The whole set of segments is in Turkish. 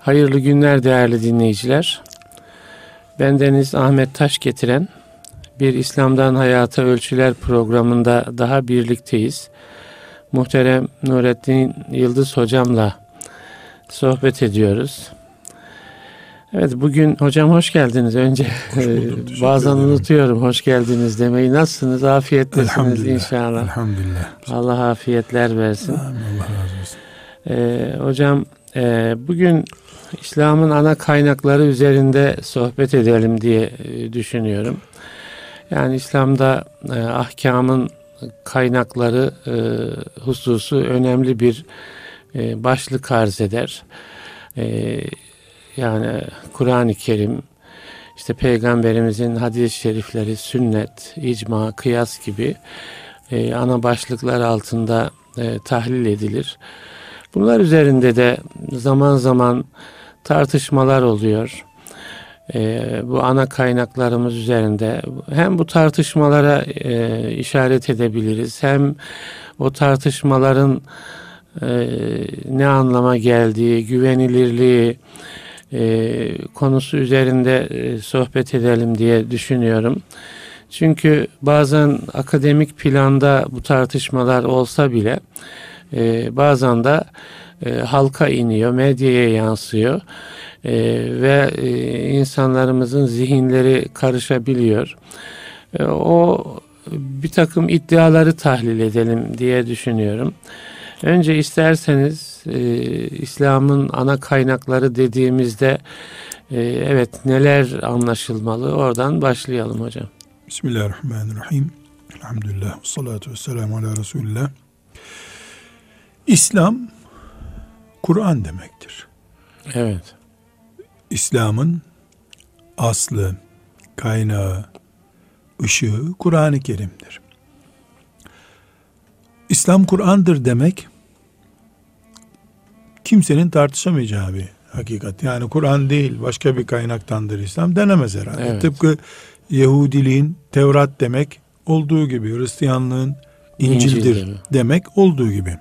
Hayırlı günler değerli dinleyiciler. Ben Deniz Ahmet Taş getiren bir İslam'dan Hayata Ölçüler programında daha birlikteyiz. Muhterem Nurettin Yıldız hocamla sohbet ediyoruz. Evet bugün hocam hoş geldiniz. Önce buldum, bazen ederim. unutuyorum hoş geldiniz demeyi. Nasılsınız? Afiyettesiniz Elhamdülillah. inşallah. Elhamdülillah. Allah afiyetler versin. Amin, Allah razı olsun. Ee, hocam e, bugün İslam'ın ana kaynakları üzerinde sohbet edelim diye e, düşünüyorum. Yani İslam'da e, ahkamın kaynakları e, hususu önemli bir e, başlık arz eder. E, yani Kur'an-ı Kerim, işte Peygamberimizin hadis-i şerifleri, sünnet, icma, kıyas gibi e, ana başlıklar altında e, tahlil edilir. Bunlar üzerinde de zaman zaman tartışmalar oluyor. Ee, bu ana kaynaklarımız üzerinde hem bu tartışmalara e, işaret edebiliriz hem o tartışmaların e, ne anlama geldiği, güvenilirliği e, konusu üzerinde e, sohbet edelim diye düşünüyorum. Çünkü bazen akademik planda bu tartışmalar olsa bile e, bazen de e, halka iniyor, medyaya yansıyor e, ve e, insanlarımızın zihinleri karışabiliyor. E, o bir takım iddiaları tahlil edelim diye düşünüyorum. Önce isterseniz e, İslam'ın ana kaynakları dediğimizde e, evet neler anlaşılmalı oradan başlayalım hocam. Bismillahirrahmanirrahim. Elhamdülillah. Salatu ve selamu ala Resulillah. İslam, Kur'an demektir. Evet, İslam'ın aslı, kaynağı, ışığı Kur'an-ı Kerim'dir. İslam Kur'an'dır demek kimsenin tartışamayacağı bir hakikat. Yani Kur'an değil başka bir kaynaktandır İslam denemez herhalde. Evet. Tıpkı Yahudiliğin Tevrat demek olduğu gibi Hristiyanlığın İncil'dir İncil demek olduğu gibi.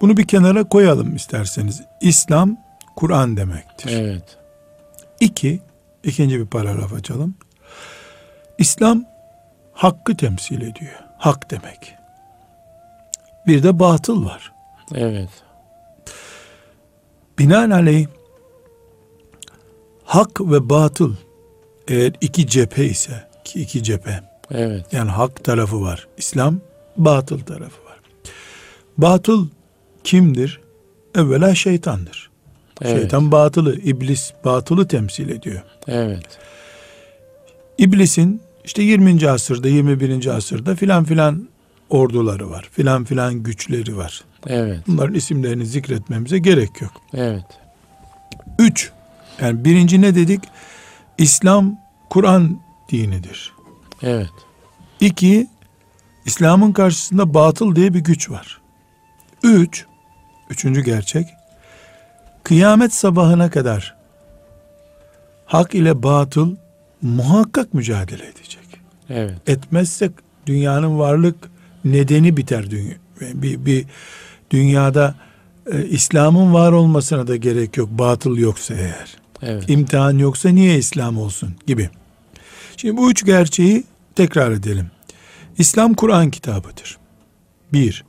Bunu bir kenara koyalım isterseniz. İslam Kur'an demektir. evet, İki, ikinci bir paragraf açalım. İslam hakkı temsil ediyor. Hak demek. Bir de batıl var. evet, Binaenaleyh hak ve batıl eğer iki cephe ise ki iki cephe evet, yani hak tarafı var. İslam batıl tarafı var. Batıl kimdir? Evvela şeytandır. evet, Şeytan batılı, iblis batılı temsil ediyor. evet, İblisin işte 20. asırda 21. asırda filan filan orduları var. Filan filan güçleri var. evet, Bunların isimlerini zikretmemize gerek yok. evet, Üç, yani birinci ne dedik? İslam Kur'an dinidir. evet, İki, İslam'ın karşısında batıl diye bir güç var. Üç, üçüncü gerçek, kıyamet sabahına kadar hak ile batıl muhakkak mücadele edecek. evet, etmezsek dünyanın varlık nedeni biter dünya. Bir, bir dünyada e, İslam'ın var olmasına da gerek yok batıl yoksa eğer. evet, İmtihan yoksa niye İslam olsun gibi. Şimdi bu üç gerçeği tekrar edelim. İslam Kur'an kitabıdır. Bir.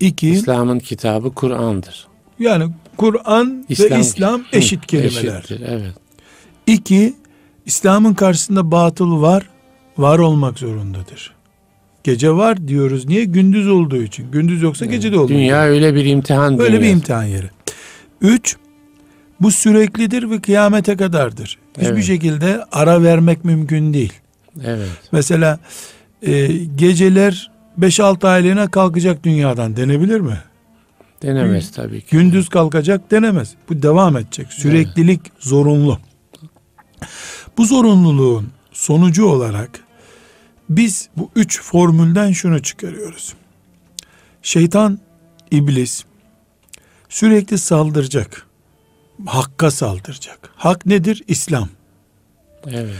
İki, İslam'ın kitabı Kur'an'dır. yani Kur'an ve İslam eşit kelimeler. eşittir, evet, İki, İslam'ın karşısında batıl var, var olmak zorundadır. Gece var diyoruz. Niye? Gündüz olduğu için. Gündüz yoksa gece de olmuyor. Dünya öyle bir imtihan Öyle bir dünyası. imtihan yeri. Üç, bu süreklidir ve kıyamete kadardır. Hiçbir Evet. şekilde ara vermek mümkün değil. Evet, Mesela e, geceler 5-6 aylığına kalkacak dünyadan denebilir mi? denemez tabii ki. Gündüz kalkacak denemez. Bu devam edecek. Süreklilik zorunlu. Bu zorunluluğun sonucu olarak biz bu üç formülden şunu çıkarıyoruz. Şeytan, iblis sürekli saldıracak. Hakka saldıracak. Hak nedir? İslam. Evet,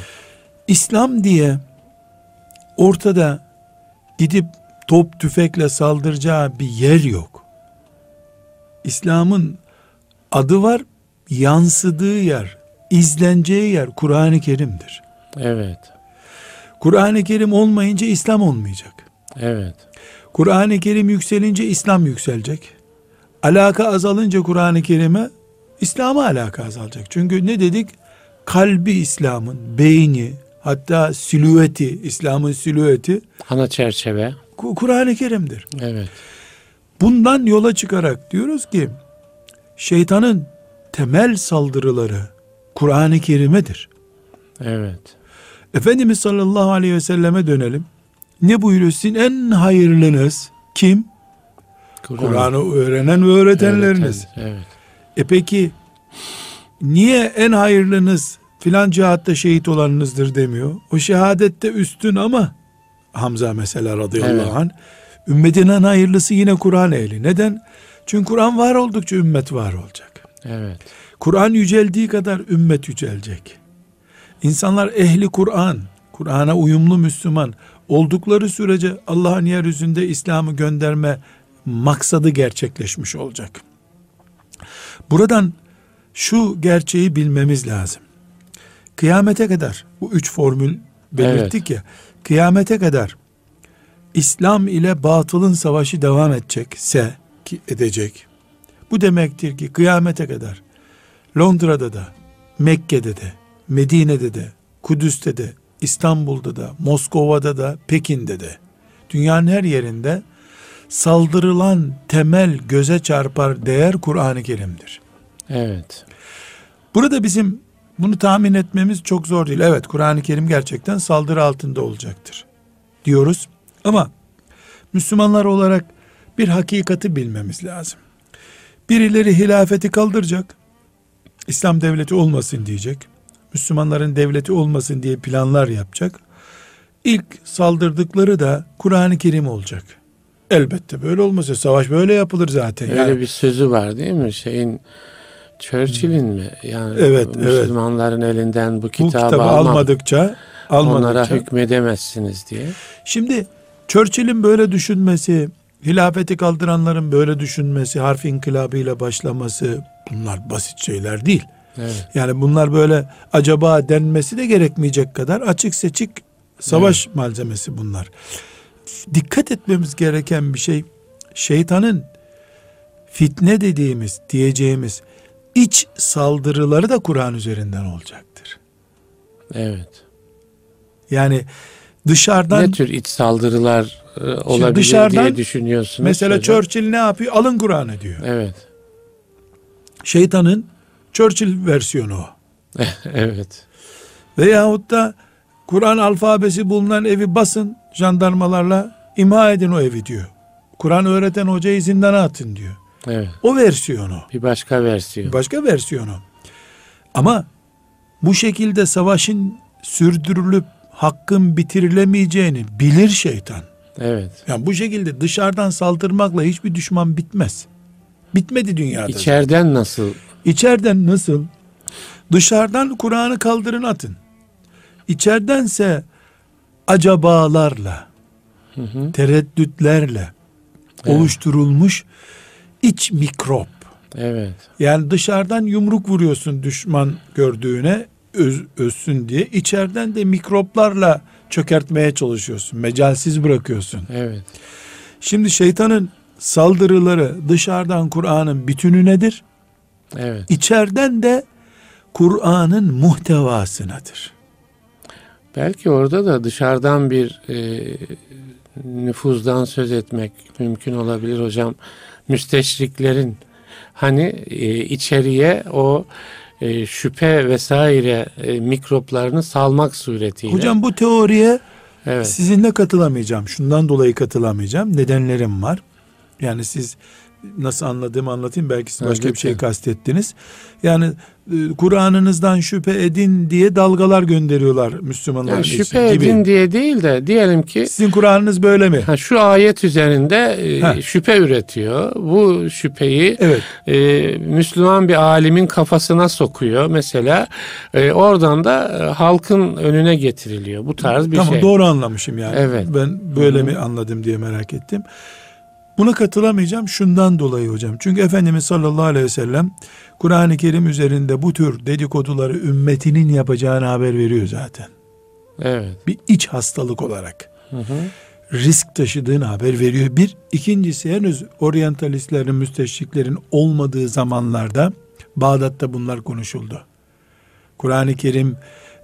İslam diye ortada gidip top tüfekle saldıracağı bir yer yok. İslam'ın adı var, yansıdığı yer, izleneceği yer Kur'an-ı Kerim'dir. Evet. Kur'an-ı Kerim olmayınca İslam olmayacak. Evet. Kur'an-ı Kerim yükselince İslam yükselecek. Alaka azalınca Kur'an-ı Kerim'e İslam'a alaka azalacak. Çünkü ne dedik? Kalbi İslam'ın, beyni, hatta silüeti, İslam'ın silüeti Ana çerçeve. Ku- Kur'an-ı Kerim'dir. Evet. Bundan yola çıkarak diyoruz ki şeytanın temel saldırıları Kur'an-ı Kerim'edir. Evet. Efendimiz sallallahu aleyhi ve selleme dönelim. Ne buyuruyor? Sizin en hayırlınız kim? Kur'an'ı öğrenen ve öğretenleriniz. Öğreten, Evet. E peki niye en hayırlınız filan cihatta şehit olanınızdır demiyor? O şehadette üstün ama Hamza mesela radıyallahu Evet. anh ümmetin en hayırlısı yine Kur'an ehli. Neden? Çünkü Kur'an var oldukça ümmet var olacak. Evet. Kur'an yüceldiği kadar ümmet yücelecek. İnsanlar ehli Kur'an, Kur'an'a uyumlu Müslüman oldukları sürece Allah'ın yeryüzünde İslam'ı gönderme maksadı gerçekleşmiş olacak. Buradan şu gerçeği bilmemiz lazım. Kıyamete kadar bu üç formül belirttik ya. Kıyamete kadar İslam ile batılın savaşı devam edecekse ki edecek. Bu demektir ki kıyamete kadar Londra'da da, Mekke'de de, Medine'de de, Kudüs'te de, İstanbul'da da, Moskova'da da, Pekin'de de, dünyanın her yerinde saldırılan temel göze çarpar değer Kur'an-ı Kerim'dir. Evet. Burada bizim bunu tahmin etmemiz çok zor değil. Evet Kur'an-ı Kerim gerçekten saldırı altında olacaktır diyoruz. Ama Müslümanlar olarak bir hakikati bilmemiz lazım. Birileri hilafeti kaldıracak. İslam devleti olmasın diyecek. Müslümanların devleti olmasın diye planlar yapacak. İlk saldırdıkları da Kur'an-ı Kerim olacak. Elbette böyle olmasa savaş böyle yapılır zaten. Öyle Yani bir sözü var değil mi? Şeyin Churchill'in mi? Yani Evet, evet. Müslümanların elinden bu bu kitabı, kitabı alma- almadıkça almadıkça onlara hükmedemezsiniz diye. Şimdi Churchill'in böyle düşünmesi, hilafeti kaldıranların böyle düşünmesi, harf inkılabıyla başlaması bunlar basit şeyler değil. Evet. Yani bunlar böyle acaba denmesi de gerekmeyecek kadar açık seçik savaş malzemesi bunlar. Dikkat etmemiz gereken bir şey şeytanın fitne dediğimiz diyeceğimiz iç saldırıları da Kur'an üzerinden olacaktır. Evet. Yani dışarıdan ne tür iç saldırılar e, olabilir dışarıdan diye düşünüyorsunuz? Mesela hocam? Churchill ne yapıyor? Alın Kur'an'ı diyor. Evet. Şeytanın Churchill versiyonu o. evet. Veyahut da Kur'an alfabesi bulunan evi basın jandarmalarla imha edin o evi diyor. Kur'an öğreten hocayı zindana atın diyor. Evet. O versiyonu. Bir başka versiyon. Başka versiyonu. Ama bu şekilde savaşın sürdürülüp hakkın bitirilemeyeceğini bilir şeytan. evet. Yani bu şekilde dışarıdan saldırmakla hiçbir düşman bitmez. Bitmedi dünyada. İçeriden nasıl? İçeriden nasıl? Dışarıdan Kur'an'ı kaldırın atın. İçeridense acabalarla, Hı hı. tereddütlerle Evet. oluşturulmuş iç mikrop. Evet. Yani dışarıdan yumruk vuruyorsun düşman gördüğüne öz, özsün diye. İçeriden de mikroplarla çökertmeye çalışıyorsun. Mecalsiz bırakıyorsun. Evet. Şimdi şeytanın saldırıları dışarıdan Kur'an'ın bütününedir. Evet. İçeriden de Kur'an'ın muhtevasınadır. Belki orada da dışarıdan bir e, nüfuzdan söz etmek mümkün olabilir hocam. Müsteşriklerin hani e, içeriye o e, şüphe vesaire e, mikroplarını salmak suretiyle. Hocam bu teoriye evet. sizinle katılamayacağım. Şundan dolayı katılamayacağım. Nedenlerim var. Yani siz nasıl anladığımı anlatayım. Belki siz başka bir şey kastettiniz. Yani e, Kur'an'ınızdan şüphe edin diye dalgalar gönderiyorlar Müslümanlar Yani için şüphe gibi. edin diye değil de diyelim ki Sizin Kur'an'ınız böyle mi? ha, şu ayet üzerinde e, Ha. şüphe üretiyor. Bu şüpheyi Evet. e, Müslüman bir alimin kafasına sokuyor mesela. E, oradan da e, halkın önüne getiriliyor. Bu tarz bir tamam şey. doğru anlamışım yani. Evet. Ben böyle Hı hı. mi anladım diye merak ettim. Buna katılamayacağım şundan dolayı hocam. Çünkü Efendimiz sallallahu aleyhi ve sellem Kur'an-ı Kerim üzerinde bu tür dedikoduları ümmetinin yapacağını haber veriyor zaten. Evet. Bir iç hastalık olarak. Hı hı. Risk taşıdığını haber veriyor. Bir. ikincisi henüz oryantalistlerin, müsteşriklerin olmadığı zamanlarda Bağdat'ta bunlar konuşuldu. Kur'an-ı Kerim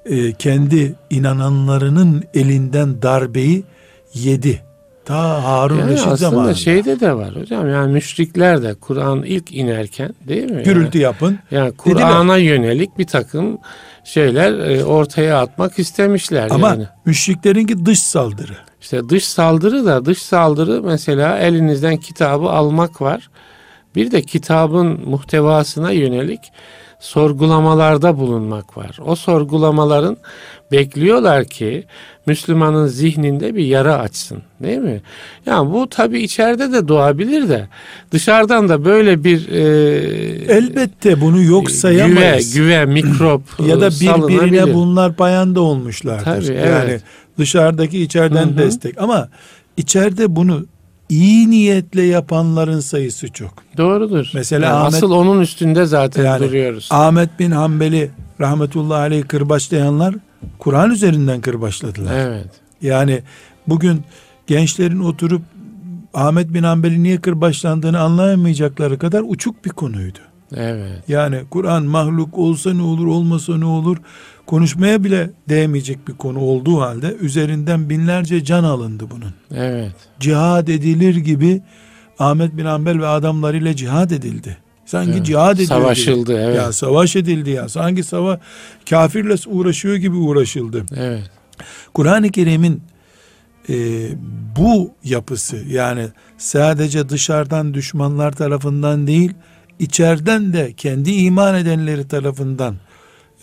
e, kendi inananlarının elinden darbeyi yedi. Ta Harun Yani Reşit aslında zamanında. şeyde de var hocam yani müşrikler de Kur'an ilk inerken değil mi? Gürültü yapın. Yani, yani Kur'an'a yönelik bir takım şeyler e, ortaya atmak istemişler. Ama yani. müşriklerinki dış saldırı. İşte dış saldırı da dış saldırı mesela elinizden kitabı almak var. Bir de kitabın muhtevasına yönelik sorgulamalarda bulunmak var. O sorgulamaların bekliyorlar ki Müslümanın zihninde bir yara açsın. Değil mi? Yani bu tabi içeride de doğabilir de dışarıdan da böyle bir e, Elbette bunu yok sayamayız. Güve, güve mikrop ya da birbirine bunlar payanda olmuşlardır. Tabii, evet. Yani dışarıdaki içeriden Hı hı. destek ama içeride bunu iyi niyetle yapanların sayısı çok. Doğrudur. Mesela Yani Ahmet- asıl onun üstünde zaten Yani duruyoruz. Ahmet bin Hanbel'i rahmetullahi aleyh kırbaçlayanlar Kur'an üzerinden kırbaçladılar. Evet. Yani bugün gençlerin oturup Ahmet bin Hanbel'i niye kırbaçlandığını anlayamayacakları kadar uçuk bir konuydu. Evet. Yani Kur'an mahluk olsa ne olur olmasa ne olur konuşmaya bile değmeyecek bir konu olduğu halde üzerinden binlerce can alındı bunun. Evet. Cihad edilir gibi Ahmet bin Hanbel ve adamlarıyla cihad edildi. Sanki Evet. cihad edildi. Savaşıldı, evet. Ya savaş edildi ya. Sanki sava kafirle uğraşıyor gibi uğraşıldı. Evet. Kur'an-ı Kerim'in e, bu yapısı yani sadece dışarıdan düşmanlar tarafından değil içeriden de kendi iman edenleri tarafından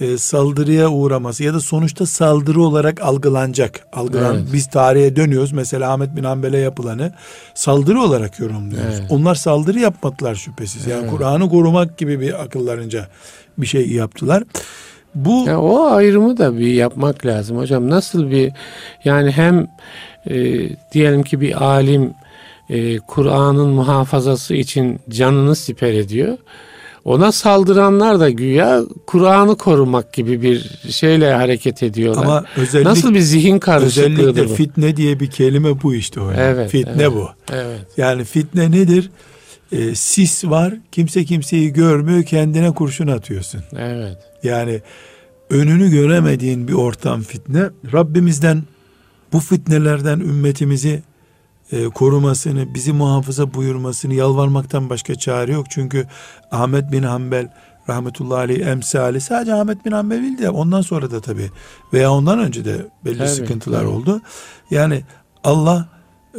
e, saldırıya uğraması ya da sonuçta saldırı olarak algılanacak. Algılan Evet. biz tarihe dönüyoruz. Mesela Ahmet bin Hanbel'e yapılanı saldırı olarak yorumluyoruz. Evet. Onlar saldırı yapmadılar şüphesiz. Yani Evet. Kur'an'ı korumak gibi bir akıllarınca bir şey yaptılar. Bu Ya o ayrımı da bir yapmak lazım hocam. Nasıl bir yani hem e, diyelim ki bir alim e, Kur'an'ın muhafazası için canını siper ediyor. Ona saldıranlar da güya Kur'an'ı korumak gibi bir şeyle hareket ediyorlar. ama özellikle Nasıl bir zihin karışıklığıdır Özellikle bu? fitne diye bir kelime bu işte yani. Evet, fitne evet. bu. Evet. Yani fitne nedir? Ee, sis var, kimse kimseyi görmüyor, kendine kurşun atıyorsun. Evet. Yani önünü göremediğin bir ortam fitne. Rabbimizden bu fitnelerden ümmetimizi e, korumasını, bizi muhafaza buyurmasını yalvarmaktan başka çare yok. Çünkü Ahmet bin Hanbel rahmetullahi aleyh emsali sadece Ahmet bin Hanbel değil de ondan sonra da tabii veya ondan önce de belli Tabii, sıkıntılar tabii. oldu. Yani Allah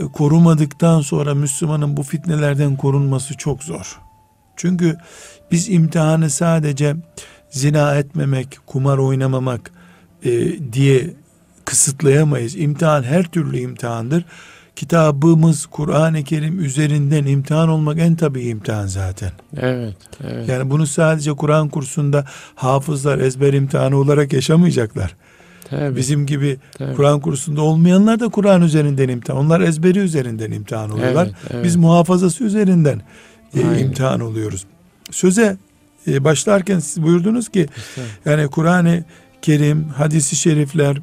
e, korumadıktan sonra Müslümanın bu fitnelerden korunması çok zor. Çünkü biz imtihanı sadece zina etmemek, kumar oynamamak e, diye kısıtlayamayız. İmtihan her türlü imtihandır. Kitabımız Kur'an-ı Kerim üzerinden imtihan olmak en tabii imtihan zaten. Evet. Evet. Yani bunu sadece Kur'an kursunda hafızlar ezber imtihanı olarak yaşamayacaklar. Tabii. Bizim gibi tabii. Kur'an kursunda olmayanlar da Kur'an üzerinden imtihan. Onlar ezberi üzerinden imtihan oluyorlar. Evet, evet. Biz muhafazası üzerinden e, imtihan oluyoruz. Söze e, başlarken siz buyurdunuz ki İşte, yani Kur'an-ı Kerim, hadisi şerifler,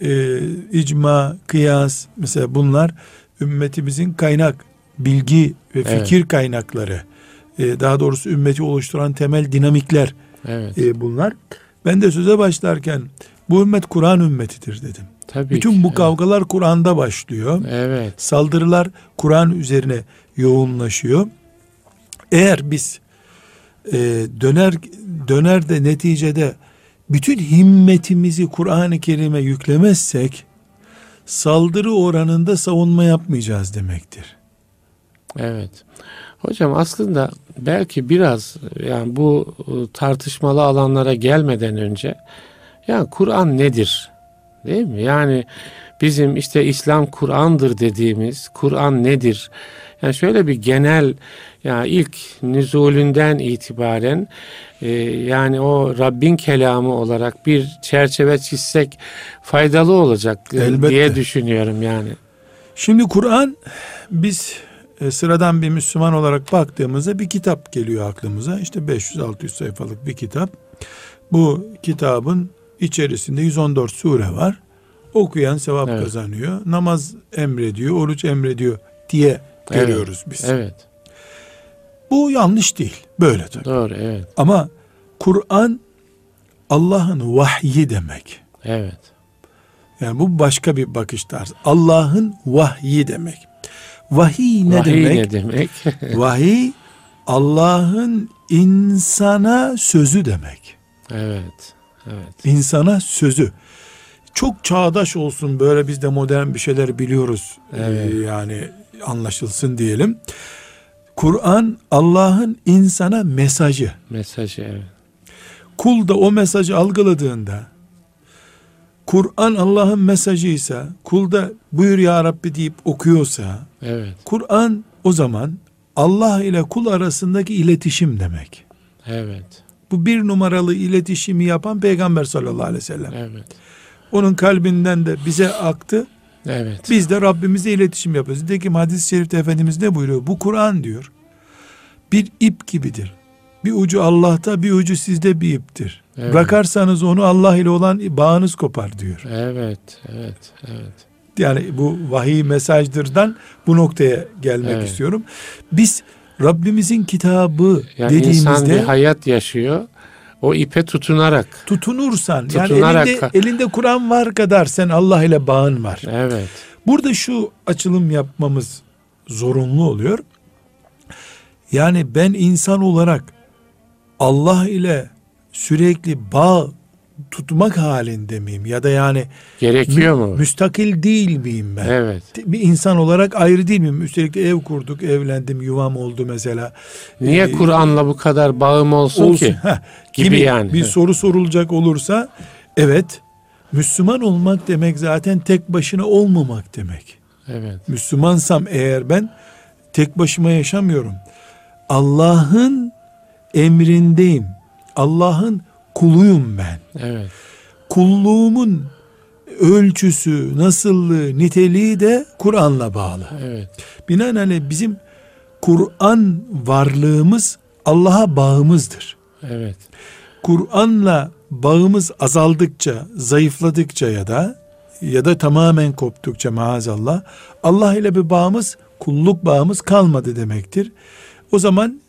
e, icma, kıyas mesela bunlar ümmetimizin kaynak, bilgi ve Evet. fikir kaynakları. E, daha doğrusu ümmeti oluşturan temel dinamikler evet. e, bunlar. Ben de söze başlarken bu ümmet Kur'an ümmetidir dedim. Tabii Bütün ki. bu kavgalar Kur'an'da başlıyor. Evet. Saldırılar Kur'an üzerine yoğunlaşıyor. Eğer biz e, döner döner de neticede bütün himmetimizi Kur'an-ı Kerim'e yüklemezsek saldırı oranında savunma yapmayacağız demektir. Evet. Hocam aslında belki biraz yani bu e, tartışmalı alanlara gelmeden önce yani Kur'an nedir? Değil mi? Yani bizim işte İslam Kur'an'dır dediğimiz Kur'an nedir? Yani şöyle bir genel yani ilk nüzulünden itibaren e, yani o Rabbin kelamı olarak bir çerçeve çizsek faydalı olacak Elbette. diye düşünüyorum yani. Şimdi Kur'an biz e, sıradan bir Müslüman olarak baktığımızda bir kitap geliyor aklımıza. İşte 500-600 sayfalık bir kitap. Bu kitabın içerisinde 114 sure var. Okuyan sevap Evet. kazanıyor. Namaz emrediyor, oruç emrediyor diye görüyoruz biz. Evet. Bu yanlış değil. Böyle tabii. Doğru. Evet. Ama Kur'an Allah'ın vahyi demek. Evet. Yani bu başka bir bakış tarzı. Allah'ın vahyi demek. Vahiy ne Vahiy demek? ne demek? Vahiy Allah'ın insana sözü demek. evet. Evet. İnsana sözü. Çok çağdaş olsun böyle biz de modern bir şeyler biliyoruz. Evet. Ee, yani anlaşılsın diyelim. Kur'an Allah'ın insana mesajı. Mesajı evet. Kul da o mesajı algıladığında Kur'an Allah'ın mesajıysa kul da buyur ya Rabbi deyip okuyorsa Evet. Kur'an o zaman Allah ile kul arasındaki iletişim demek. Evet. Bu bir numaralı iletişimi yapan Peygamber sallallahu aleyhi ve sellem. Evet. Onun kalbinden de bize aktı. Evet. Biz de Rabbimizle iletişim yapıyoruz. Nitekim hadis-i şerifte Efendimiz ne buyuruyor? Bu Kur'an diyor. Bir ip gibidir. Bir ucu Allah'ta bir ucu sizde bir iptir. Evet. Bırakarsanız onu Allah ile olan bağınız kopar diyor. Evet. Evet. Evet. Yani bu vahiy mesajdırdan bu noktaya gelmek Evet. istiyorum. Biz Rabbimizin kitabı Yani insan bir dediğimizde hayat yaşıyor. O ipe tutunarak. tutunursan Tutunarak- yani elinde, elinde Kur'an var kadar sen Allah ile bağın var. Evet. Burada şu açılım yapmamız zorunlu oluyor. Yani ben insan olarak Allah ile sürekli bağ tutmak halinde miyim? Ya da yani Gerekiyor mü- mu? müstakil değil miyim ben? Evet. Bir insan olarak ayrı değil miyim? Üstelik de ev kurduk, evlendim, yuvam oldu mesela. Niye Ee, Kur'an'la bu kadar bağım olsun, olsun. ki? Heh, Gibi gibi yani. Bir soru sorulacak olursa evet Müslüman olmak demek zaten tek başına olmamak demek. Evet. Müslümansam eğer ben tek başıma yaşamıyorum. Allah'ın emrindeyim. Allah'ın kuluyum ben. Evet. Kulluğumun ölçüsü, nasıllığı, niteliği de Kur'an'la bağlı. Evet. Binaenaleyh bizim Kur'an varlığımız Allah'a bağımızdır. Evet. Kur'an'la bağımız azaldıkça, zayıfladıkça ya da ya da tamamen koptukça maazallah Allah ile bir bağımız, kulluk bağımız kalmadı demektir. O zaman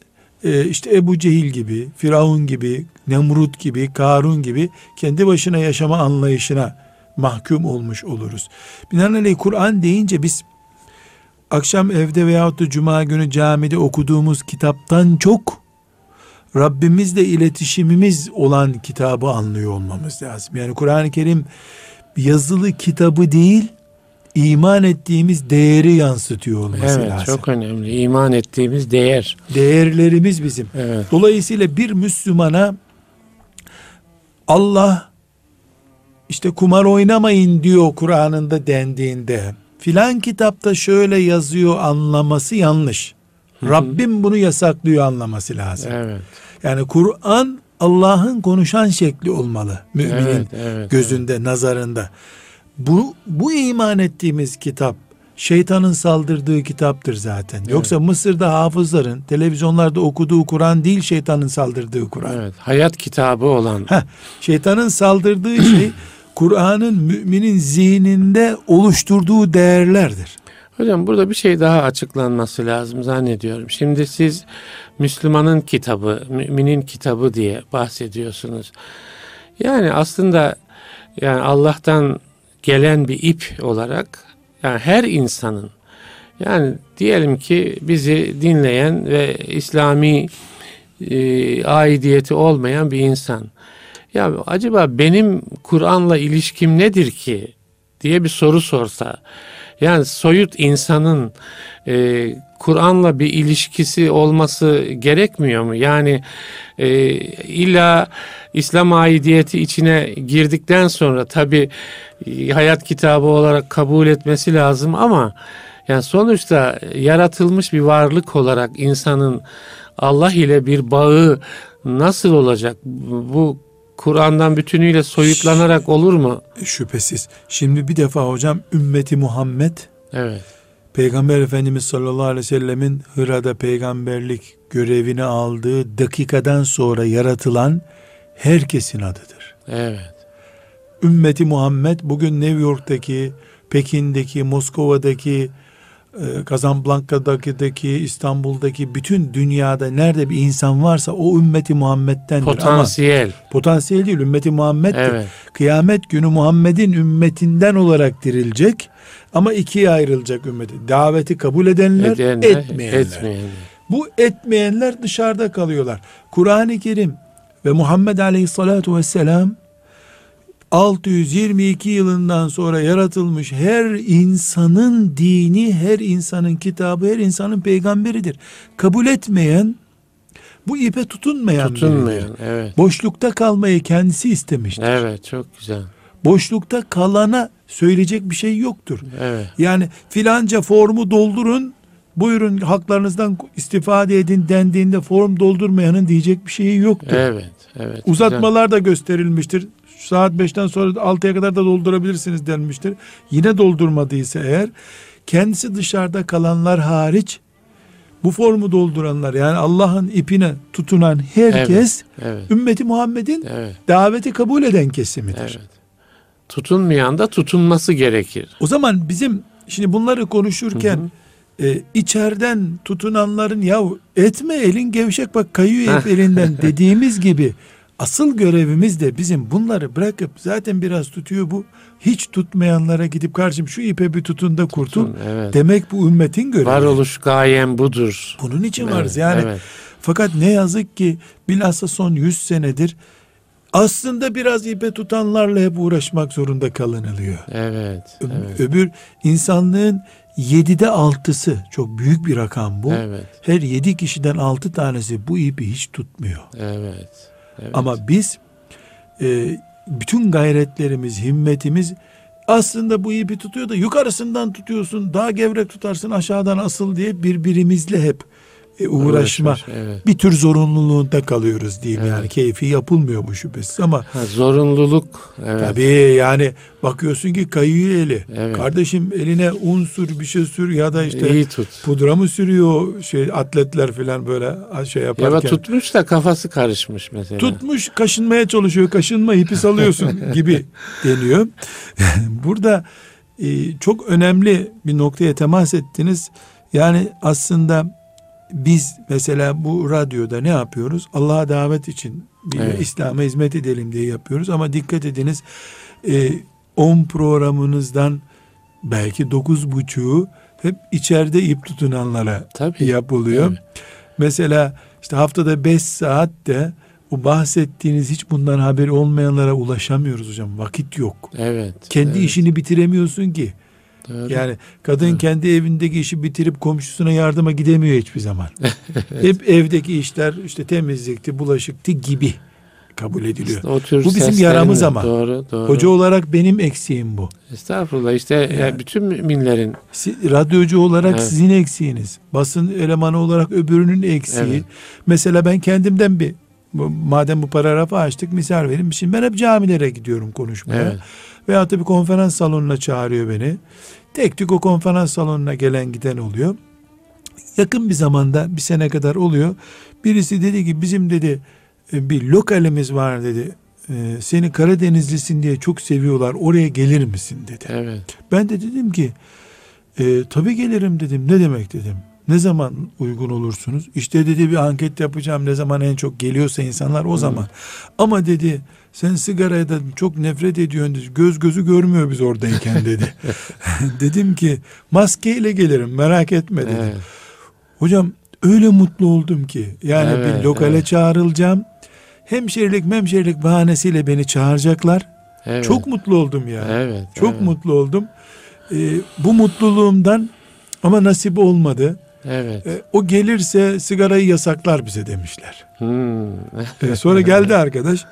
işte Ebu Cehil gibi, Firavun gibi, Nemrut gibi, Karun gibi kendi başına yaşama anlayışına mahkum olmuş oluruz. Binaenaleyh Kur'an deyince biz akşam evde veyahut da cuma günü camide okuduğumuz kitaptan çok Rabbimizle iletişimimiz olan kitabı anlıyor olmamız lazım. Yani Kur'an-ı Kerim yazılı kitabı değil, iman ettiğimiz değeri yansıtıyor olması Evet. lazım. Çok önemli. İman ettiğimiz değer. Değerlerimiz bizim. Evet. Dolayısıyla bir Müslümana Allah işte kumar oynamayın diyor Kur'an'ında dendiğinde filan kitapta şöyle yazıyor anlaması yanlış. Rabbim bunu yasaklıyor anlaması lazım. Evet. Yani Kur'an Allah'ın konuşan şekli olmalı müminin Evet. Evet. gözünde, nazarında. Bu bu iman ettiğimiz kitap şeytanın saldırdığı kitaptır zaten. Yoksa Mısır'da hafızların televizyonlarda okuduğu Kur'an değil şeytanın saldırdığı Kur'an. Evet. Hayat kitabı olan. Heh, şeytanın saldırdığı şey Kur'an'ın müminin zihninde oluşturduğu değerlerdir. Hocam burada bir şey daha açıklanması lazım zannediyorum. Şimdi siz Müslümanın kitabı, müminin kitabı diye bahsediyorsunuz. Yani aslında yani Allah'tan gelen bir ip olarak yani her insanın yani diyelim ki bizi dinleyen ve İslami e, aidiyeti olmayan bir insan. Ya acaba benim Kur'an'la ilişkim nedir ki diye bir soru sorsa. Yani soyut insanın e, Kur'an'la bir ilişkisi olması gerekmiyor mu? Yani e, illa İslam aidiyeti içine girdikten sonra tabi hayat kitabı olarak kabul etmesi lazım ama yani sonuçta yaratılmış bir varlık olarak insanın Allah ile bir bağı nasıl olacak? Bu Kur'an'dan bütünüyle soyutlanarak olur mu? Şüphesiz. Şimdi bir defa hocam ümmeti Muhammed Evet. Peygamber Efendimiz sallallahu aleyhi ve sellemin Hıra'da peygamberlik görevini aldığı dakikadan sonra yaratılan herkesin adıdır. Evet. Ümmeti Muhammed bugün New York'taki, Pekin'deki, Moskova'daki, Casablanca'daki, İstanbul'daki bütün dünyada nerede bir insan varsa o ümmeti Muhammed'dendir. Potansiyel. Ama potansiyel değil ümmeti Muhammed'dir. Evet. Kıyamet günü Muhammed'in ümmetinden olarak dirilecek ama ikiye ayrılacak ümmeti. Daveti kabul edenler, Edenler, etmeyenler. etmeyenler. Bu etmeyenler dışarıda kalıyorlar. Kur'an-ı Kerim ve Muhammed Aleyhisselatü Vesselam 622 yılından sonra yaratılmış her insanın dini, her insanın kitabı, her insanın peygamberidir. Kabul etmeyen, bu ipe tutunmayan biridir. Tutunmayan. Evet. Boşlukta kalmayı kendisi istemiştir. Evet çok güzel. Boşlukta kalana söyleyecek bir şey yoktur. Evet. Yani filanca formu doldurun, buyurun haklarınızdan istifade edin dendiğinde form doldurmayanın diyecek bir şeyi yoktur. Evet. Evet. Uzatmalar da gösterilmiştir. Saat 5'ten sonra 6'ya kadar da doldurabilirsiniz denmiştir. Yine doldurmadıysa eğer kendisi dışarıda kalanlar hariç bu formu dolduranlar yani Allah'ın ipine tutunan herkes Güzel. Evet. ümmeti Muhammed'in Evet. daveti kabul eden kesimidir. Evet. Tutunmayan da tutunması gerekir. O zaman bizim şimdi bunları konuşurken Hı hı. e, içeriden tutunanların ya etme elin gevşek bak kayıyor hep elinden dediğimiz gibi asıl görevimiz de bizim bunları bırakıp zaten biraz tutuyor bu hiç tutmayanlara gidip karşım şu ipe bir tutun da kurtul Tutun, evet. demek bu ümmetin görevi. Varoluş gayem budur. Bunun için Evet, varız yani. evet. Fakat ne yazık ki bilhassa son 100 senedir aslında biraz ipe tutanlarla hep uğraşmak zorunda kalınılıyor. Evet. Ö- Evet. Öbür insanlığın yedide altısı çok büyük bir rakam bu. Evet. Her yedi kişiden altı tanesi bu ipi hiç tutmuyor. Evet. Evet. Ama biz e, bütün gayretlerimiz, himmetimiz aslında bu ipi tutuyor da yukarısından tutuyorsun, daha gevrek tutarsın aşağıdan asıl diye birbirimizle hep e, uğraşma. Uğraşmış, Evet. Bir tür zorunluluğunda kalıyoruz diyeyim Evet. yani keyfi yapılmıyor bu şüphesiz ama Ha, zorunluluk. Evet. Tabii yani bakıyorsun ki kayıyor eli. Evet. Kardeşim eline un sür bir şey sür ya da işte İyi tut. pudra mı sürüyor şey atletler falan böyle şey Ya yaparken. da tutmuş da kafası karışmış mesela. Tutmuş kaşınmaya çalışıyor kaşınma ipi salıyorsun gibi deniyor. Burada e, çok önemli bir noktaya temas ettiniz. Yani aslında biz mesela bu radyoda ne yapıyoruz? Allah'a davet için bir Evet. İslam'a hizmet edelim diye yapıyoruz ama dikkat ediniz e, 10 programınızdan belki dokuz buçuğu hep içeride ip tutunanlara Tabii. yapılıyor. Evet. Mesela işte haftada 5 saat de o bahsettiğiniz hiç bundan haberi olmayanlara ulaşamıyoruz hocam. Vakit yok. Evet. Kendi evet. işini bitiremiyorsun ki. Doğru. Yani kadın kendi evindeki işi bitirip komşusuna yardıma gidemiyor hiçbir zaman. Hep evdeki işler işte temizlikti, bulaşıktı gibi kabul ediliyor. İşte o tür Bu bizim yaramız ama. Doğru, doğru. Hoca olarak benim eksiğim bu. Estağfurullah işte ya bütün müminlerin Si- Radyocu olarak Evet. sizin eksiğiniz. Basın elemanı olarak öbürünün eksiği. Evet. Mesela ben kendimden bir madem bu paragrafı açtık misal vereyim. Şimdi ben hep camilere gidiyorum konuşmaya. Evet. Veyahut da bir konferans salonuna çağırıyor beni. Tek tük o konferans salonuna gelen giden oluyor. Yakın bir zamanda bir sene kadar oluyor. Birisi dedi ki bizim dedi e, bir lokalimiz var dedi. E, Seni Karadenizlisin diye çok seviyorlar. Oraya gelir misin dedi. evet. Ben de dedim ki e, tabii gelirim dedim. Ne demek dedim. Ne zaman uygun olursunuz? İşte dedi bir anket yapacağım. Ne zaman en çok geliyorsa insanlar o zaman. Ama dedi sen sigaraya da çok nefret ediyorsun dedi. Göz gözü görmüyor biz oradayken dedi. dedim ki maskeyle gelirim merak etme dedim. Evet. Hocam öyle mutlu oldum ki. Yani Evet, bir lokale evet. çağrılacağım. Hemşerilik memşerilik bahanesiyle beni çağıracaklar. Evet. Çok mutlu oldum ya. Evet. Çok evet. mutlu oldum. Ee, bu mutluluğumdan ama nasip olmadı. Evet. Ee, o gelirse sigarayı yasaklar bize demişler. Hmm. Ee, sonra geldi arkadaş.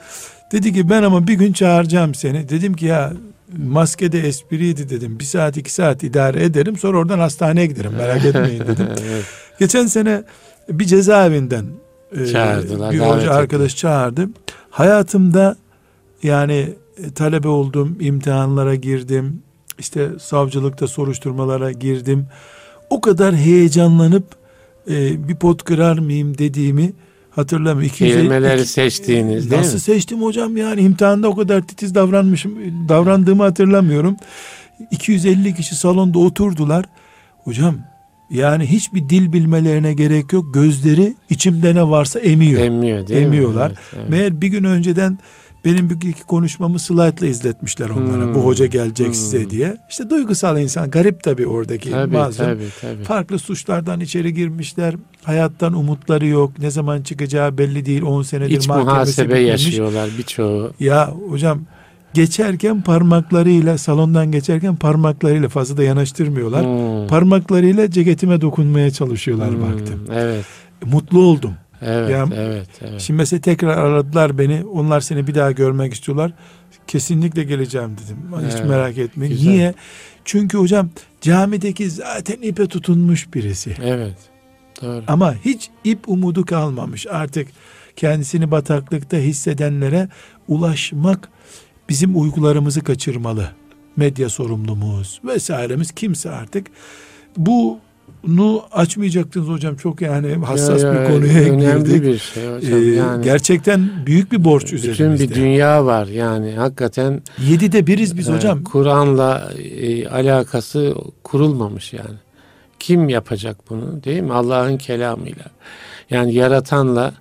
Dedi ki ben ama bir gün çağıracağım seni. Dedim ki ya maskede espriydi dedim. Bir saat iki saat idare ederim. Sonra oradan hastaneye giderim merak etmeyin dedim. evet. Geçen sene bir cezaevinden e, Çağırdılar, bir hoca arkadaş çağırdı. Hayatımda yani e, talebe oldum, imtihanlara girdim. işte savcılıkta soruşturmalara girdim. O kadar heyecanlanıp e, bir pot kırar mıyım dediğimi hatırlamıyorum. 250 Kelimeleri iki- seçtiğiniz değil Nasıl mi? seçtim hocam yani imtihanda o kadar titiz davranmışım davrandığımı hatırlamıyorum. 250 kişi salonda oturdular. Hocam yani hiçbir dil bilmelerine gerek yok. Gözleri içimde ne varsa emiyor. Emmiyor değil Emiyorlar. mi? Evet, evet. Meğer bir gün önceden benim bir iki konuşmamı slaytla izletmişler onlara. Hmm. Bu hoca gelecek Hmm. size diye. İşte duygusal insan garip tabii oradaki Tabii, mazlum. tabii, tabii. Farklı suçlardan içeri girmişler. Hayattan umutları yok. Ne zaman çıkacağı belli değil. 10 senedir İç muhasebe bitmemiş. yaşıyorlar birçoğu. Ya hocam geçerken parmaklarıyla salondan geçerken parmaklarıyla fazla da yanaştırmıyorlar. Hmm. Parmaklarıyla ceketime dokunmaya çalışıyorlar Hmm, baktım. Evet. Mutlu oldum. Evet, Ya- evet, evet. Şimdi mesela tekrar aradılar beni. Onlar seni bir daha görmek istiyorlar. Kesinlikle geleceğim dedim. Hiç Evet, merak etmeyin. güzel. Niye? Çünkü hocam camideki zaten ipe tutunmuş birisi. Evet. Doğru. Ama hiç ip umudu kalmamış. Artık kendisini bataklıkta hissedenlere ulaşmak bizim uygularımızı kaçırmalı. Medya sorumlumuz vesairemiz kimse artık. Bunu açmayacaktınız hocam. Çok yani hassas Ya, ya, bir konuya Önemli girdik. bir şey hocam. Ee, yani Gerçekten büyük bir borç bütün üzerimizde. bir dünya var yani hakikaten Yedide biriz biz e, hocam. Kur'an'la e, alakası kurulmamış yani. Kim yapacak bunu değil mi? Allah'ın kelamıyla. Yani yaratanla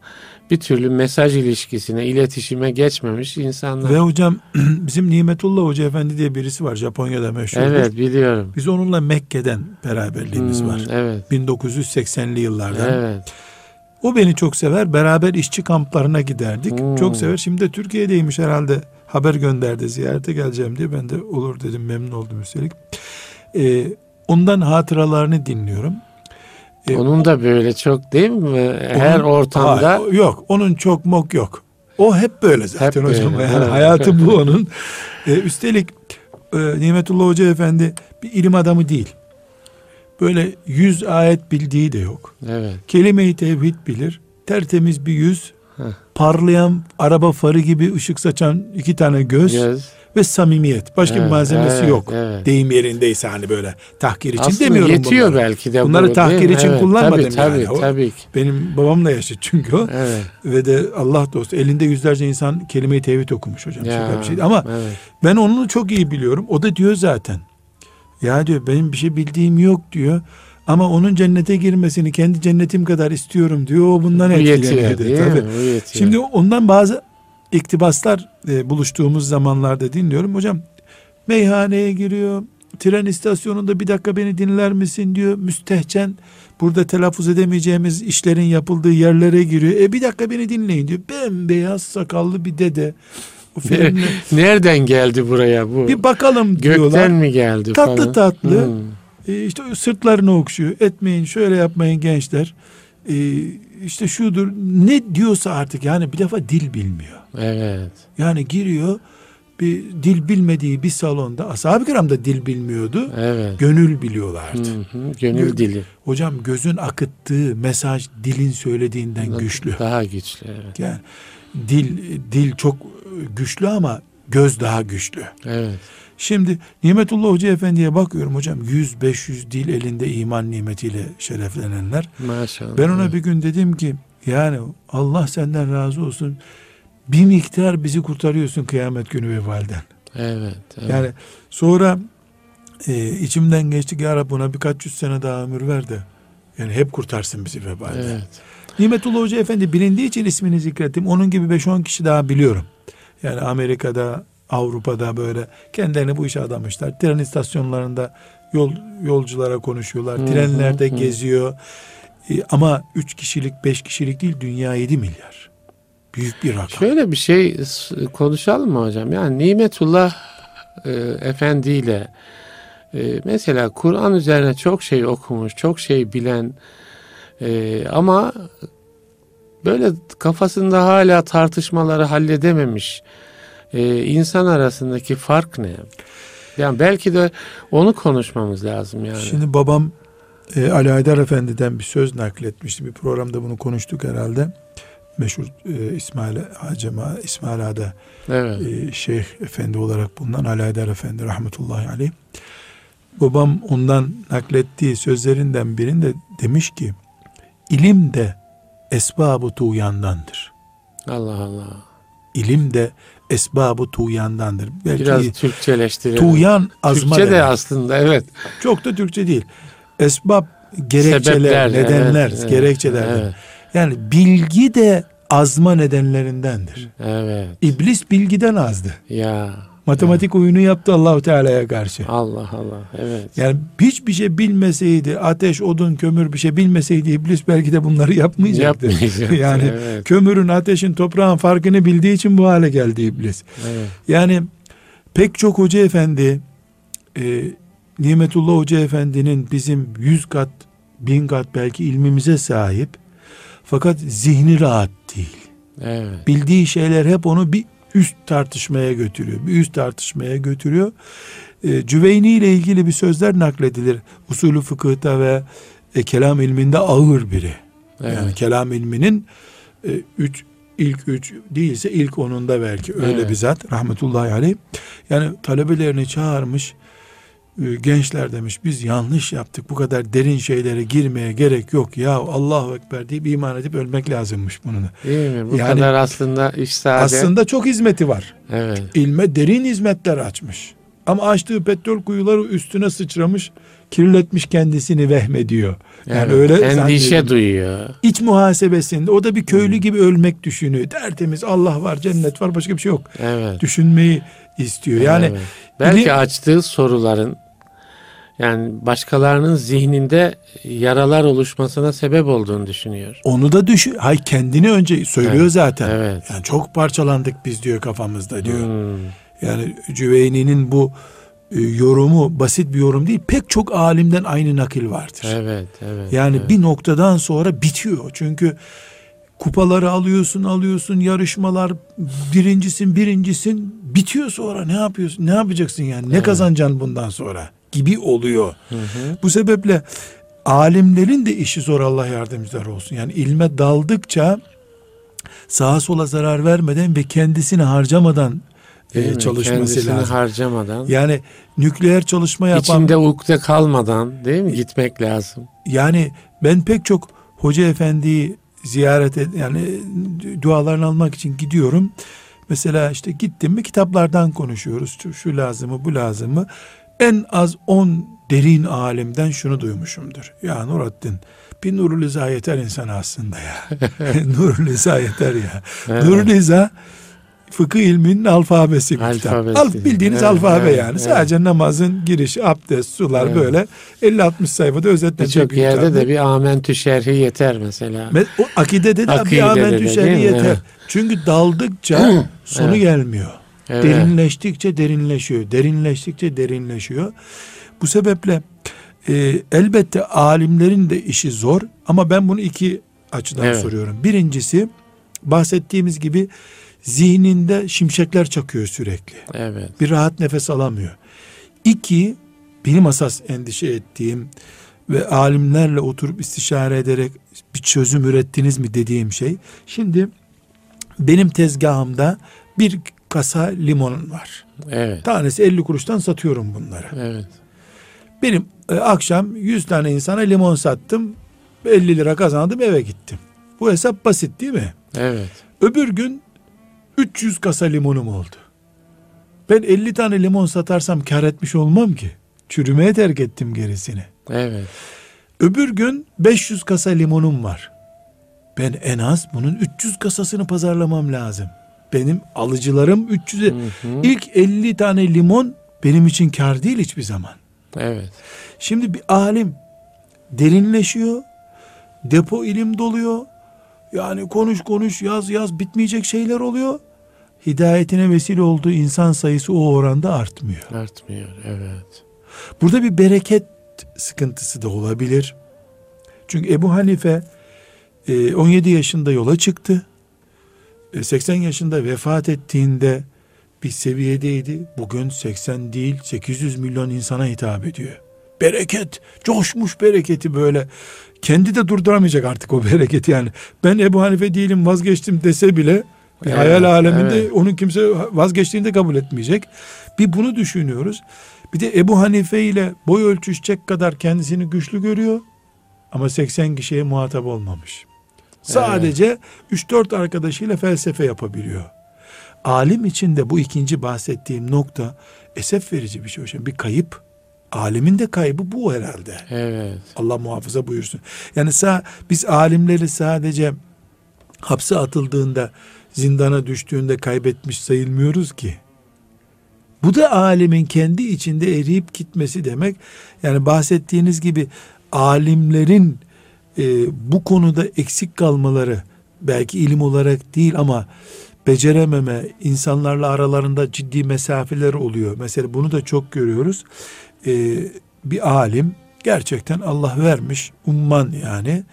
bir türlü mesaj ilişkisine, iletişime geçmemiş insanlar. Ve hocam bizim Nimetullah Hoca Efendi diye birisi var Japonya'da meşhur. evet biliyorum. Biz onunla Mekke'den beraberliğimiz Hmm, var. Evet. 1980'li yıllardan. Evet. O beni çok sever. Beraber işçi kamplarına giderdik. Hmm. Çok sever. Şimdi de Türkiye'deymiş herhalde. Haber gönderdi ziyarete geleceğim diye. Ben de olur dedim memnun oldum üstelik. Ee, ondan hatıralarını dinliyorum. E, Onun da böyle çok değil mi? Her Onun- ortamda Hayır, yok. Onun çok mok yok. O hep böyle zaten Hep hocam. böyle, Yani evet. hayatı bu onun. Ee, üstelik e, Nimetullah Hoca Efendi bir ilim adamı değil. Böyle yüz ayet bildiği de yok. evet. Kelime-i tevhid bilir. Tertemiz bir yüz. Heh. Parlayan araba farı gibi ışık saçan iki tane göz, Göz. Ve samimiyet. Başka bir Evet, malzemesi evet, yok. evet. Deyim yerindeyse hani böyle tahkir için Aslında demiyorum yetiyor bunları. belki de. Bunları bu, tahkir için Evet, kullanmadım tabii, yani. Tabii O- tabii ki. Benim babamla yaşadı çünkü o. Evet. Ve de Allah dostu elinde yüzlerce insan kelime-i tevhid okumuş hocam. Ya, Şaka bir şey. Ama evet. ben onu çok iyi biliyorum. O da diyor zaten. Ya diyor benim bir şey bildiğim yok diyor. Ama onun cennete girmesini kendi cennetim kadar istiyorum diyor. O bundan Bu etkileniyor. yetiyor diyor. değil Tabii. mi? Bu yetiyor. Şimdi ondan bazı iktibaslar e, buluştuğumuz zamanlarda dinliyorum. Hocam meyhaneye giriyor. Tren istasyonunda bir dakika beni dinler misin diyor. Müstehcen burada telaffuz edemeyeceğimiz işlerin yapıldığı yerlere giriyor. E bir dakika beni dinleyin diyor. Bembeyaz sakallı bir dede. O filmle Nereden geldi buraya bu? bir bakalım diyorlar. Gökten mi geldi Tatlı falan? tatlı. Hmm. E, işte sırtlarını okşuyor. Etmeyin şöyle yapmayın gençler. E, işte şudur. Ne diyorsa artık yani bir defa dil bilmiyor. Evet. Yani giriyor bir dil bilmediği bir salonda ashab-ı kiram da dil bilmiyordu. Evet. Gönül biliyorlardı. Hı hı, Gönül Gö- dili. Hocam gözün akıttığı mesaj dilin söylediğinden güçlü. Daha güçlü evet. Yani dil dil çok güçlü ama göz daha güçlü. Evet. Şimdi Nimetullah Hoca Efendi'ye bakıyorum hocam 100-500 dil elinde iman nimetiyle şereflenenler. Maşallah. Ben ona bir gün dedim ki yani Allah senden razı olsun bir miktar bizi kurtarıyorsun kıyamet günü vebalden. Evet. evet. Yani sonra e, içimden geçti ki ya Rabbi buna birkaç yüz sene daha ömür ver de yani hep kurtarsın bizi vebalden. Evet. Nimetullah Hoca Efendi bilindiği için ismini zikrettim. Onun gibi 5-10 kişi daha biliyorum. Yani Amerika'da, Avrupa'da böyle kendilerini bu işe adamışlar. Tren istasyonlarında yol yolculara konuşuyorlar. Hı Trenlerde hı. geziyor. E, ama 3 kişilik, 5 kişilik değil dünya 7 milyar. Büyük bir rakam. Şöyle bir şey konuşalım mı hocam? Yani Nimetullah e, Efendi ile e, mesela Kur'an üzerine çok şey okumuş, çok şey bilen e, ama böyle kafasında hala tartışmaları halledememiş e, insan arasındaki fark ne? Yani belki de onu konuşmamız lazım yani. Şimdi babam e, Ali Haydar Efendi'den bir söz nakletmişti. Bir programda bunu konuştuk herhalde. Meşhur e, İsmail Acema, İsmail Ağa'da evet. e, Şeyh Efendi olarak bulunan Ali Haydar Efendi rahmetullahi aleyh. babam ondan naklettiği sözlerinden birinde demiş ki ilim de esbabı tuğyandandır. Allah Allah. İlim de esbabı tuğyandandır. Belki Biraz Türkçeleştirelim. tuğyan azma Türkçe de demek. aslında evet. Çok da Türkçe değil. Esbab gerekçeler, Sebepler, nedenler, evet, gerekçelerden. Evet. Yani bilgi de azma nedenlerindendir. evet. İblis bilgiden azdı. Ya. Matematik oyunu yaptı Allahu Teala'ya karşı. Allah Allah. Evet. Yani hiçbir şey bilmeseydi, ateş, odun, kömür bir şey bilmeseydi iblis belki de bunları yapmayacaktı. Yapmayacaktı, yani evet. kömürün, ateşin, toprağın farkını bildiği için bu hale geldi iblis. Evet. Yani pek çok hoca efendi, e, Nimetullah Hoca Efendi'nin bizim yüz kat, bin kat belki ilmimize sahip. Fakat zihni rahat değil. Evet. Bildiği şeyler hep onu bir üst tartışmaya götürüyor. Bir üst tartışmaya götürüyor. E, Cüveyni ile ilgili bir sözler nakledilir. Usulü fıkıhta ve e, kelam ilminde ağır biri. Evet. Yani kelam ilminin e, üç, ilk üç değilse ilk onunda belki öyle Evet. bir zat rahmetullahi aleyh. Yani talebelerini çağırmış gençler demiş biz yanlış yaptık bu kadar derin şeylere girmeye gerek yok ya Allahu Ekber deyip iman edip ölmek lazımmış bunun. Değil mi? Bu Yani- kadar aslında iş sade. Aslında çok hizmeti var. Evet. İlme derin hizmetler açmış. Ama açtığı petrol kuyuları üstüne sıçramış, kirletmiş kendisini vehmediyor. Yani evet. öyle Endişe zannediyor. duyuyor. İç muhasebesinde o da bir köylü gibi ölmek düşünüyor. Tertemiz Allah var, cennet var, başka bir şey yok. Evet. Düşünmeyi istiyor. Yani Evet. belki ilim- açtığı soruların yani başkalarının zihninde yaralar oluşmasına sebep olduğunu düşünüyor. onu da düşün. Hay kendini önce söylüyor Evet, zaten. evet. Yani çok parçalandık biz diyor kafamızda diyor. Hmm, Yani Cüveyni'nin bu e, yorumu basit bir yorum değil. Pek çok alimden aynı nakil vardır. Evet, evet. Yani evet. bir noktadan sonra bitiyor. Çünkü kupaları alıyorsun, alıyorsun, yarışmalar birincisin, birincisin bitiyor sonra ne yapıyorsun? Ne yapacaksın yani? Ne Evet. kazanacaksın bundan sonra? Gibi oluyor. Hı hı. Bu sebeple alimlerin de işi zor Allah yardımcılar olsun. Yani ilme daldıkça sağa sola zarar vermeden ve kendisini harcamadan e, çalışması Kendisini lazım. harcamadan, Yani nükleer çalışma yapan içinde ukde kalmadan değil mi gitmek lazım. Yani ben pek çok hoca efendiyi ziyaret et, yani dualarını almak için gidiyorum. Mesela işte gittim mi kitaplardan konuşuyoruz. Şu, şu lazımı bu lazımı. En az 10 derin alimden şunu duymuşumdur. Ya Nurattin bir Nurul İza yeter insan aslında ya. Nurul İza yeter ya. Evet. Nurul İza fıkıh ilminin alfabesi bir kitap. Al, bildiğiniz Evet, alfabe evet, yani. evet. Sadece namazın girişi, abdest, sular Evet. böyle 50-60 sayfada özetlenecek Birçok bir yerde kitap. de bir amentü şerhi yeter mesela. Me- O akidede de bir Akidede amentü de, şer'i değil mi? yeter. Evet. Çünkü daldıkça sonu Evet. gelmiyor. Evet. Derinleştikçe derinleşiyor. Derinleştikçe derinleşiyor. Bu sebeple e, elbette alimlerin de işi zor ama ben bunu iki açıdan Evet. soruyorum. Birincisi bahsettiğimiz gibi zihninde şimşekler çakıyor sürekli. Evet. Bir rahat nefes alamıyor. İki, benim asas endişe ettiğim ve alimlerle oturup istişare ederek bir çözüm ürettiniz mi dediğim şey. Şimdi benim tezgahımda bir kasa limon var. Evet. Tanesi 50 kuruştan satıyorum bunları. Evet. Benim e, akşam 100 tane insana limon sattım. 50 lira kazandım eve gittim. Bu hesap basit değil mi? Evet. Öbür gün 300 kasa limonum oldu. Ben 50 tane limon satarsam kar etmiş olmam ki. Çürümeye terk ettim gerisini. Evet. Öbür gün 500 kasa limonum var. Ben en az bunun 300 kasasını pazarlamam lazım. Benim alıcılarım 300'e. Hı hı. İlk 50 tane limon benim için kar değil hiçbir zaman. Evet. Şimdi bir alim derinleşiyor. Depo ilim doluyor. Yani konuş konuş yaz yaz bitmeyecek şeyler oluyor. Hidayetine vesile olduğu insan sayısı o oranda artmıyor. Artmıyor. Evet. Burada bir bereket sıkıntısı da olabilir. Çünkü Ebu Hanife e, 17 yaşında yola çıktı. E, 80 yaşında vefat ettiğinde bir seviyedeydi. Bugün 80 değil 800 milyon insana hitap ediyor. Bereket, coşmuş bereketi böyle. Kendi de durduramayacak artık o bereketi yani. Ben Ebu Hanife değilim vazgeçtim dese bile Evet, hayal aleminde evet. onun kimse vazgeçtiğini de kabul etmeyecek. Bir bunu düşünüyoruz. Bir de Ebu Hanife ile boy ölçüşecek kadar kendisini güçlü görüyor. Ama 80 kişiye muhatap olmamış. Sadece 3-4 arkadaşıyla felsefe yapabiliyor. Alim için de bu ikinci bahsettiğim nokta esef verici bir şey hocam. Bir kayıp. Alimin de kaybı bu herhalde. Evet. Allah muhafaza buyursun. Yani sağ, biz alimleri sadece hapse atıldığında, zindana düştüğünde kaybetmiş sayılmıyoruz ki. Bu da alimin kendi içinde eriyip gitmesi demek. Yani bahsettiğiniz gibi alimlerin e, bu konuda eksik kalmaları belki ilim olarak değil ama becerememe, insanlarla aralarında ciddi mesafeler oluyor. Mesela bunu da çok görüyoruz. E, bir alim gerçekten Allah vermiş, umman yani.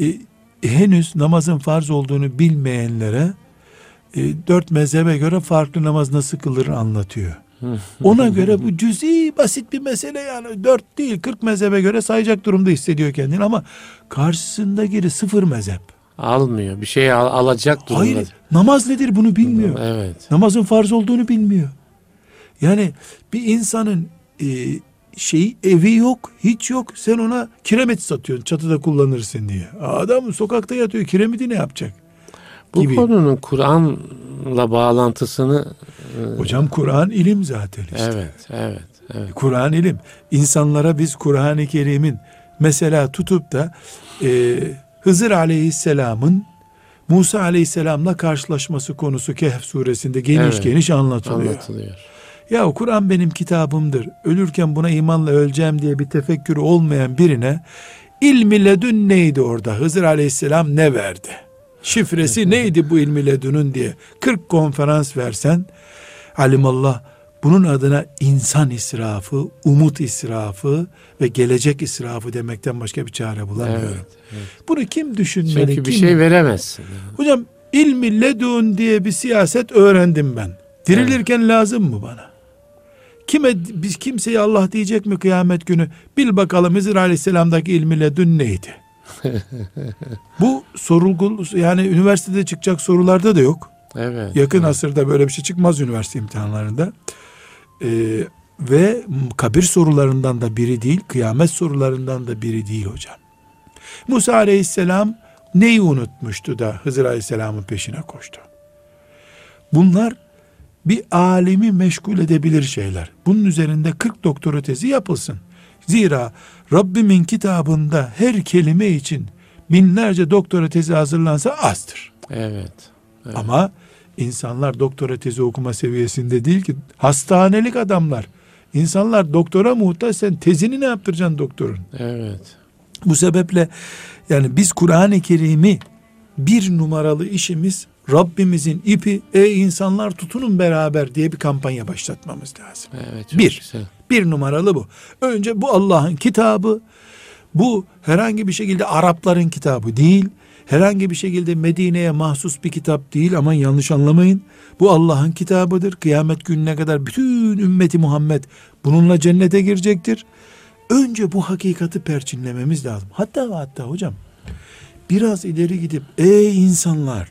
E, henüz namazın farz olduğunu bilmeyenlere e, dört mezhebe göre farklı namaz nasıl kılır anlatıyor. Ona göre bu cüzi basit bir mesele yani dört değil kırk mezhebe göre sayacak durumda hissediyor kendini ama karşısındaki sıfır mezhep. Almıyor. Bir şey al- alacak durumda. Hayır namaz nedir bunu bilmiyor. Evet. Namazın farz olduğunu bilmiyor. Yani bir insanın e, şey evi yok, hiç yok. Sen ona kiremit satıyorsun çatıda kullanırsın diye. Adam sokakta yatıyor. Kiremiti ne yapacak? Bu Gibi. konunun Kur'an'la bağlantısını Hocam Kur'an ilim zaten işte. evet, evet, evet. Kur'an ilim. İnsanlara biz Kur'an-ı Kerim'in mesela tutup da e, Hızır Aleyhisselam'ın Musa Aleyhisselam'la karşılaşması konusu Kehf suresinde geniş Evet. geniş anlatılıyor. Anlatılıyor. Ya Kur'an benim kitabımdır. Ölürken buna imanla öleceğim diye bir tefekkürü olmayan birine ilmi ledün neydi orada? Hızır Aleyhisselam ne verdi? Şifresi neydi bu ilmi ledünün diye 40 konferans versen alimallah bunun adına insan israfı, umut israfı ve gelecek israfı demekten başka bir çare bulamıyorum. Evet, evet. Bunu kim düşünmeli? Çünkü bir kim- şey veremezsin. yani. Hocam ilmi ledun diye bir siyaset öğrendim ben. Dirilirken lazım mı bana? Kime biz kimseye Allah diyecek mi kıyamet günü? Bil bakalım Hızır Aleyhisselam'daki ilmi ledun neydi? Bu sorulgul yani üniversitede çıkacak sorularda da yok. Evet. Yakın asırda böyle bir şey çıkmaz üniversite imtihanlarında. Ee, ve kabir sorularından da biri değil, kıyamet sorularından da biri değil hocam. Musa aleyhisselam neyi unutmuştu da Hızır aleyhisselamın peşine koştu? Bunlar bir alimi meşgul edebilir şeyler. Bunun üzerinde 40 doktora tezi yapılsın. Zira Rabbimin kitabında her kelime için binlerce doktora tezi hazırlansa azdır. Evet. Evet. Ama insanlar doktora tezi okuma seviyesinde değil ki hastanelik adamlar. İnsanlar doktora muhtaç sen tezini ne yaptıracaksın doktorun? Evet. Bu sebeple yani biz Kur'an-ı Kerim'i bir numaralı işimiz Rabbimizin ipi ey insanlar tutunun beraber diye bir kampanya başlatmamız lazım. Evet. Bir. güzel. Bir numaralı bu. Önce bu Allah'ın kitabı. Bu herhangi bir şekilde Arapların kitabı değil. Herhangi bir şekilde Medine'ye mahsus bir kitap değil. Aman yanlış anlamayın. Bu Allah'ın kitabıdır. Kıyamet gününe kadar bütün ümmeti Muhammed bununla cennete girecektir. Önce bu hakikati perçinlememiz lazım. Hatta ve hatta hocam biraz ileri gidip ey insanlar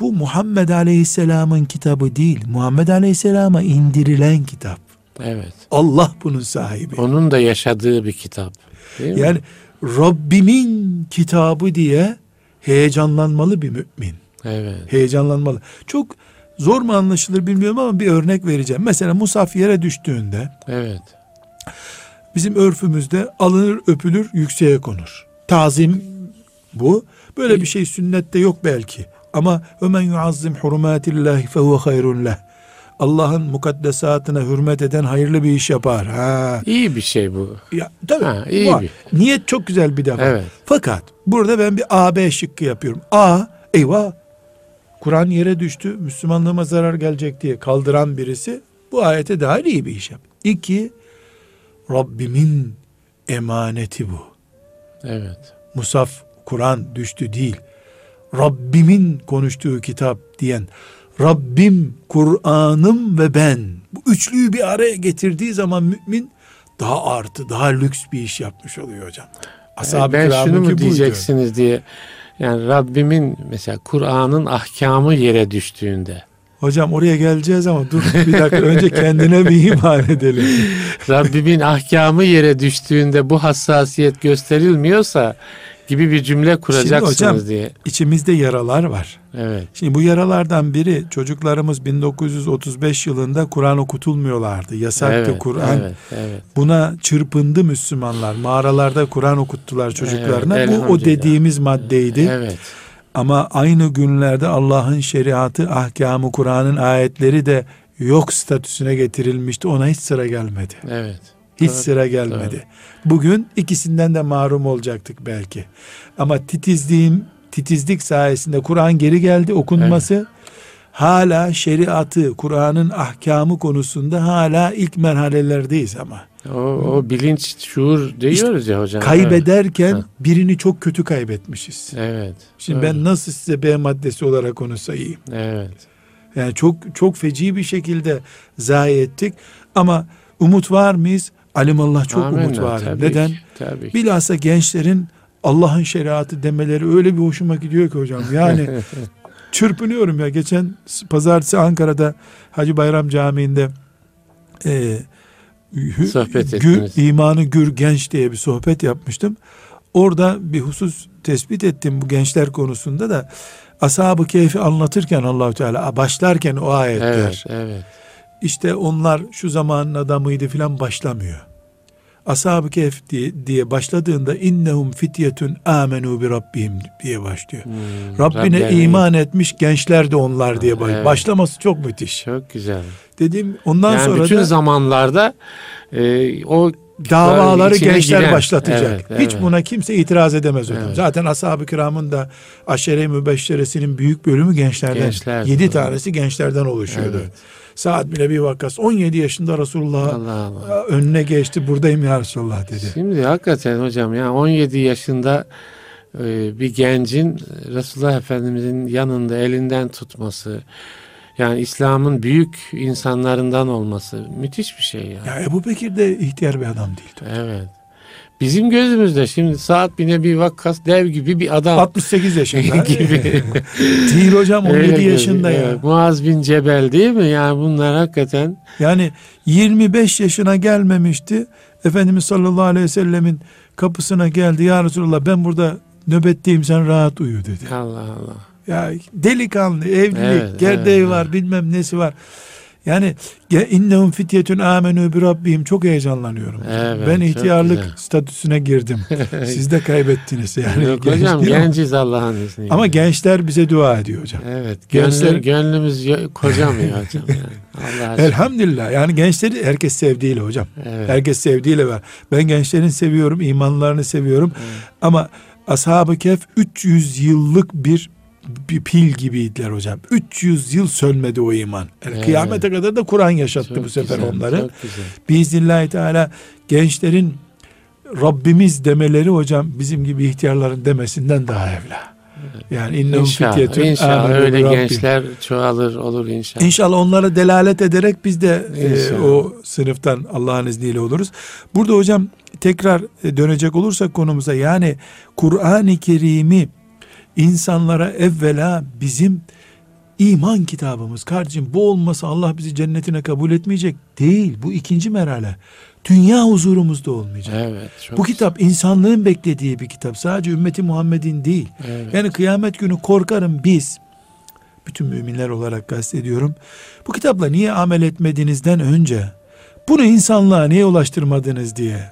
bu Muhammed Aleyhisselam'ın kitabı değil. Muhammed Aleyhisselam'a indirilen kitap. Evet. Allah bunun sahibi. Onun da yaşadığı bir kitap. Değil mi? Rabbimin kitabı diye heyecanlanmalı bir mümin. Evet. Heyecanlanmalı. Çok zor mu anlaşılır bilmiyorum ama bir örnek vereceğim. Mesela musaf yere düştüğünde Evet. bizim örfümüzde alınır öpülür yükseğe konur. Tazim bu. Böyle bir şey sünnette yok belki. Ama ömen yuazzim hurumatillahi fehuve hayrun leh. Allah'ın mukaddesatına hürmet eden hayırlı bir iş yapar. Ha. İyi bir şey bu. Ya tabii. Ha, iyi var. bir- Niyet çok güzel bir defa. Evet. Fakat burada ben bir A B şıkkı yapıyorum. A eyvah Kur'an yere düştü. Müslümanlığıma zarar gelecek diye kaldıran birisi bu ayete dahil iyi bir iş yap. İki Rabbimin emaneti bu. Evet. Musaf Kur'an düştü değil. Rabbimin konuştuğu kitap diyen Rabbim, Kur'an'ım ve ben. Bu üçlüyü bir araya getirdiği zaman mümin daha artı, daha lüks bir iş yapmış oluyor hocam. Ashab-ı ben şunu mu buydu. diyeceksiniz diye. Yani Rabbimin mesela Kur'an'ın ahkamı yere düştüğünde Hocam oraya geleceğiz ama dur bir dakika önce kendine bir iman edelim. Rabbimin ahkamı yere düştüğünde bu hassasiyet gösterilmiyorsa gibi bir cümle kuracaksınız hocam, diye. İçimizde yaralar var. Evet. Şimdi bu yaralardan biri çocuklarımız 1935 yılında Kur'an okutulmuyorlardı. Yasaktı Evet, Kur'an. evet, evet. Buna çırpındı Müslümanlar. Mağaralarda Kur'an okuttular çocuklarına. Evet, bu o dediğimiz maddeydi. Evet. Ama aynı günlerde Allah'ın şeriatı, ahkamı, Kur'an'ın ayetleri de yok statüsüne getirilmişti. Ona hiç sıra gelmedi. Evet. Hiç Doğru, sıra gelmedi. doğru. Bugün ikisinden de mahrum olacaktık belki. Ama titizliğin titizlik sayesinde Kur'an geri geldi okunması. Hala şeriatı, Kur'an'ın ahkamı konusunda hala ilk merhalelerdeyiz ama. O, o bilinç, şuur diyoruz ya hocam. Kaybederken Ha. birini çok kötü kaybetmişiz. Evet. Şimdi evet, ben nasıl size B maddesi olarak onu sayayım? Evet. Yani çok çok feci bir şekilde zayi ettik ama umut var mıyız? Alimallah çok Amenna, umut var. tabii Neden? ki, tabii. Bilhassa gençlerin Allah'ın şeriatı demeleri öyle bir hoşuma gidiyor ki hocam. Yani çırpınıyorum ya. Geçen pazartesi Ankara'da Hacı Bayram Camii'nde e, hü- Sohbet gür, ettiniz. imanı gür genç diye bir sohbet yapmıştım. Orada bir husus tespit ettim bu gençler konusunda da Ashab-ı Keyf'i anlatırken Allahu Teala başlarken o ayetler Evet, evet. İşte onlar şu zamanın adamıydı filan başlamıyor. Ashab-ı Kehf diye, diye başladığında innehum fityetun amenu bi rabbihim diye başlıyor. Hmm, Rabbine Rablerine- iman etmiş gençler de onlar diye başlıyor. Evet. Başlaması çok müthiş. Çok güzel. Dedim ondan yani sonra bütün da zamanlarda e, o davaları gençler giren- başlatacak. Evet, Hiç evet. buna kimse itiraz edemez hocam. Evet. Zaten ashab-ı kiramın da aşere-i mübeşşeresinin büyük bölümü gençlerden. Yedi doğru. tanesi gençlerden oluşuyordu. Evet. Saat bile bir vakas 17 yaşında Resulullah Allah Allah. önüne geçti. Buradayım ya Resulullah dedi. Şimdi hakikaten hocam ya 17 yaşında e, bir gencin Resulullah Efendimizin yanında elinden tutması yani İslam'ın büyük insanlarından olması müthiş bir şey ya. Ya Ebu Bekir de ihtiyar bir adam değildi. Evet. Bizim gözümüzde şimdi saat bine bir vakkas dev gibi bir adam 68 yaşında. gibi. Değil hocam 17 Öyle yaşında ya. Evet, Muaz bin Cebel değil mi? Yani bunlar hakikaten Yani 25 yaşına gelmemişti. Efendimiz sallallahu aleyhi ve sellemin kapısına geldi. Ya Resulallah ben burada nöbetteyim sen rahat uyu dedi. Allah Allah. Ya delikanlı, evlilik, Evet, gerdeği evet, var, bilmem nesi var. Yani ya innehum fityetun amenu bi rabbihim çok heyecanlanıyorum. Evet, ben ihtiyarlık güzel. statüsüne girdim. Siz de kaybettiniz yani. Yok Genç hocam genciz Allah'ın izniyle. Ama gençler bize dua ediyor hocam. Evet. Gençler- Gönlü, gönlümüz yo- kocamıyor hocam. Yani. Allah. Elhamdülillah. Yani gençleri herkes sevdiğiyle hocam. Evet. Herkes sevdiğiyle var. Ben gençlerin seviyorum, imanlarını seviyorum. Ama ashab-ı kehf 300 yıllık bir bir pil gibiydiler hocam. 300 yıl sönmedi o iman. Yani Evet. Kıyamete kadar da Kur'an yaşattı Çok bu sefer güzel, onları. Biiznillahü Teala gençlerin Rabbimiz demeleri hocam bizim gibi ihtiyarların demesinden daha evla. Yani innehum fityetun inşallah öyle bi Rabbihim. gençler çoğalır olur inşallah. İnşallah onlara delalet ederek biz de e, o sınıftan Allah'ın izniyle oluruz. Burada hocam tekrar e, dönecek olursak konumuza yani Kur'an-ı Kerim'i insanlara evvela bizim iman kitabımız kardeşim bu olmasa Allah bizi cennetine kabul etmeyecek değil bu ikinci merhale dünya huzurumuzda olmayacak. Evet. Bu kitap insanlığın beklediği bir kitap sadece ümmeti Muhammed'in değil. Evet. Yani kıyamet günü korkarım biz bütün müminler olarak kastediyorum. Bu kitapla niye amel etmedinizden önce bunu insanlığa niye ulaştırmadınız diye. Ya,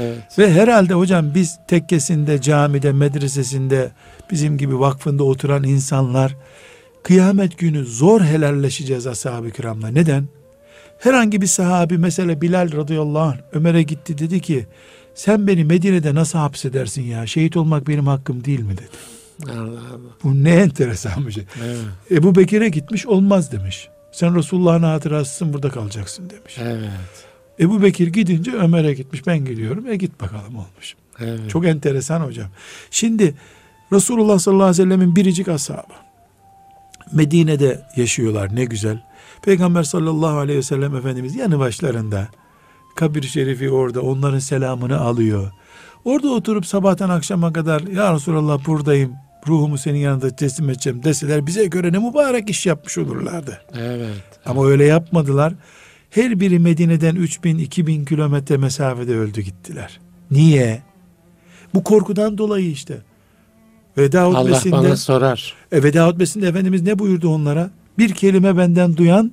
evet. Ve herhalde hocam biz tekkesinde, camide, medresesinde, bizim gibi vakfında oturan insanlar kıyamet günü zor helalleşeceğiz ashab-ı kiramla. Neden? Herhangi bir sahabi mesela Bilal radıyallahu anh Ömer'e gitti dedi ki sen beni Medine'de nasıl hapsedersin ya? Şehit olmak benim hakkım değil mi dedi. Allah Allah. Bu ne enteresan bir şey. Evet. Ebu Bekir'e gitmiş olmaz demiş. Sen Resulullah'ın hatırasısın burada kalacaksın demiş. Evet. Ebu Bekir gidince Ömer'e gitmiş ben gidiyorum. E git bakalım olmuş. Evet. Çok enteresan hocam. Şimdi Resulullah sallallahu aleyhi ve sellemin biricik ashabı. Medine'de yaşıyorlar ne güzel. Peygamber sallallahu aleyhi ve sellem Efendimiz yanı başlarında. Kabir şerifi orada onların selamını alıyor. Orada oturup sabahtan akşama kadar ya Resulallah buradayım ruhumu senin yanında teslim edeceğim deseler bize göre ne mübarek iş yapmış olurlardı. Evet. Ama öyle yapmadılar. Her biri Medine'den 3000 2000 kilometre mesafede öldü gittiler. Niye? Bu korkudan dolayı işte. Veda Allah hutbesinde, bana sorar. e, veda hutbesinde Efendimiz ne buyurdu onlara? Bir kelime benden duyan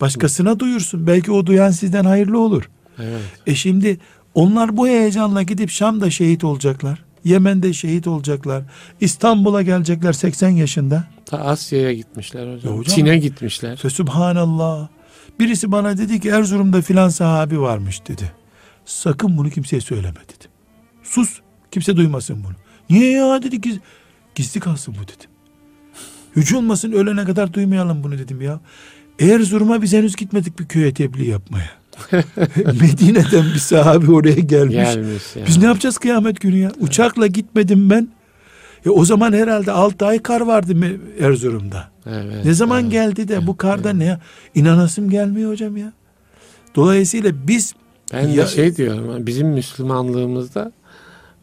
başkasına duyursun. Belki o duyan sizden hayırlı olur. Evet. E şimdi onlar bu heyecanla gidip Şam'da şehit olacaklar. Yemen'de şehit olacaklar. İstanbul'a gelecekler 80 yaşında. Ta Asya'ya gitmişler hocam. Ya hocam- Çin'e gitmişler. Fe subhanallah. Birisi bana dedi ki Erzurum'da filan sahabi varmış dedi. Sakın bunu kimseye söyleme dedim. Sus. Kimse duymasın bunu. Niye ya dedi ki gizli kalsın bu dedim. Hiç olmasın ölene kadar duymayalım bunu dedim ya. Erzurum'a biz henüz gitmedik bir köye tebliğ yapmaya. Medine'den bir sahabi oraya gelmiş. Gelmiş yani. Biz ne yapacağız kıyamet günü ya? Uçakla gitmedim ben. Ya o zaman herhalde 6 ay kar vardı Me- Erzurum'da. Evet, Ne zaman evet. geldi de bu karda ne ya? İnanasım gelmiyor hocam ya. Dolayısıyla biz Ben Ya- de şey diyorum. Bizim Müslümanlığımızda e,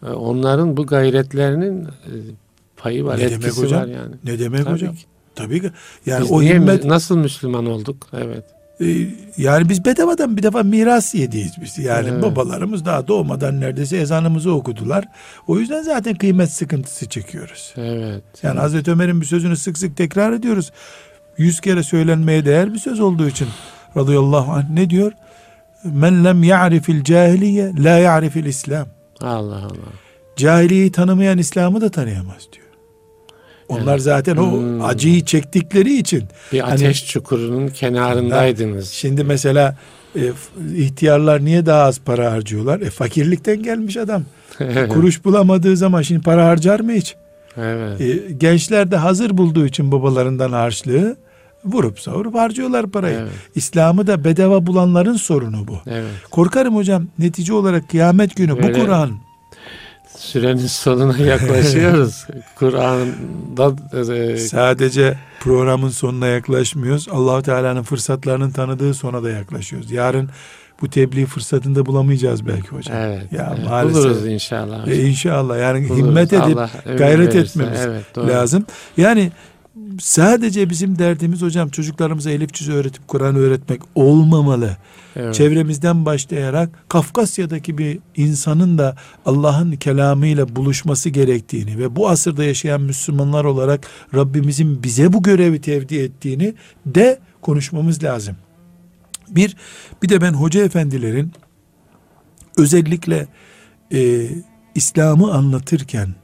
onların bu gayretlerinin e, payı var, Ne demek etkisi hocam? var yani. ne demek Tabii hocam? Tabii ki. Yani Biz o niye, himmet nasıl Müslüman olduk? Evet. e, yani biz bedavadan bir defa miras yediyiz biz. Yani Evet. babalarımız daha doğmadan neredeyse ezanımızı okudular. O yüzden zaten kıymet sıkıntısı çekiyoruz. Evet. Yani Hazreti Ömer'in bir sözünü sık sık tekrar ediyoruz. Yüz kere söylenmeye değer bir söz olduğu için radıyallahu anh ne diyor? Men lem ya'rifil cahiliye la ya'rifil İslam. Allah Allah. Cahiliyeyi tanımayan İslam'ı da tanıyamaz diyor. Onlar Evet. zaten o Hmm. acıyı çektikleri için. Bir Hani- ateş çukurunun kenarındaydınız. Şimdi mesela e, ihtiyarlar niye daha az para harcıyorlar? E, fakirlikten gelmiş adam. Kuruş bulamadığı zaman şimdi para harcar mı hiç? evet. E, gençler de hazır bulduğu için babalarından harçlığı vurup savurup harcıyorlar parayı. Evet. İslam'ı da bedava bulanların sorunu bu. Evet. Korkarım hocam netice olarak kıyamet günü bu Böyle- Kur'an Sürenin sonuna yaklaşıyoruz. Kur'an'da e, sadece programın sonuna yaklaşmıyoruz. Allahu Teala'nın fırsatlarının tanıdığı sona da yaklaşıyoruz. Yarın bu tebliğ fırsatını da bulamayacağız belki hocam. evet, Ya evet. maalesef. buluruz inşallah. E inşallah yani Buluruz. himmet edip Allah gayret verirse. etmemiz evet, doğru. lazım. Yani sadece bizim derdimiz hocam çocuklarımıza elif cüzü öğretip Kur'an öğretmek olmamalı. Evet. Çevremizden başlayarak Kafkasya'daki bir insanın da Allah'ın kelamıyla buluşması gerektiğini ve bu asırda yaşayan Müslümanlar olarak Rabbimizin bize bu görevi tevdi ettiğini de konuşmamız lazım. Bir, bir de ben hoca efendilerin özellikle e, İslam'ı anlatırken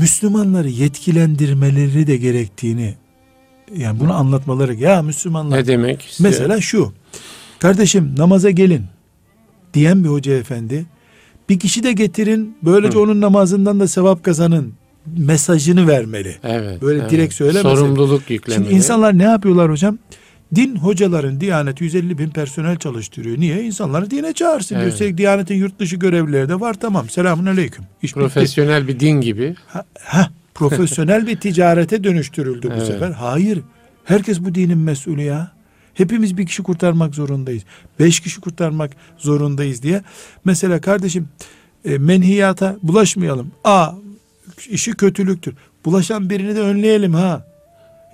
Müslümanları yetkilendirmeleri de gerektiğini yani bunu anlatmaları ya Müslümanlar ne demek istiyor? Mesela şu. Kardeşim namaza gelin diyen bir hoca efendi bir kişi de getirin böylece Hı. onun namazından da sevap kazanın mesajını vermeli. evet, böyle evet. direkt söylemesin. Sorumluluk yüklemeli. Şimdi insanlar ne yapıyorlar hocam? Din hocaların Diyanet 150 bin personel çalıştırıyor. Niye? İnsanları dine çağırsın. Evet. Üstelik Diyanet'in yurt dışı görevlileri de var. Tamam. Selamun aleyküm. İş bitti. Profesyonel bir din gibi. Ha, ha, profesyonel bir ticarete dönüştürüldü bu Evet. sefer. Hayır. Herkes bu dinin mesulü ya. Hepimiz bir kişi kurtarmak zorundayız. Beş kişi kurtarmak zorundayız diye. Mesela kardeşim e, menhiyata bulaşmayalım. A işi kötülüktür. Bulaşan birini de önleyelim ha.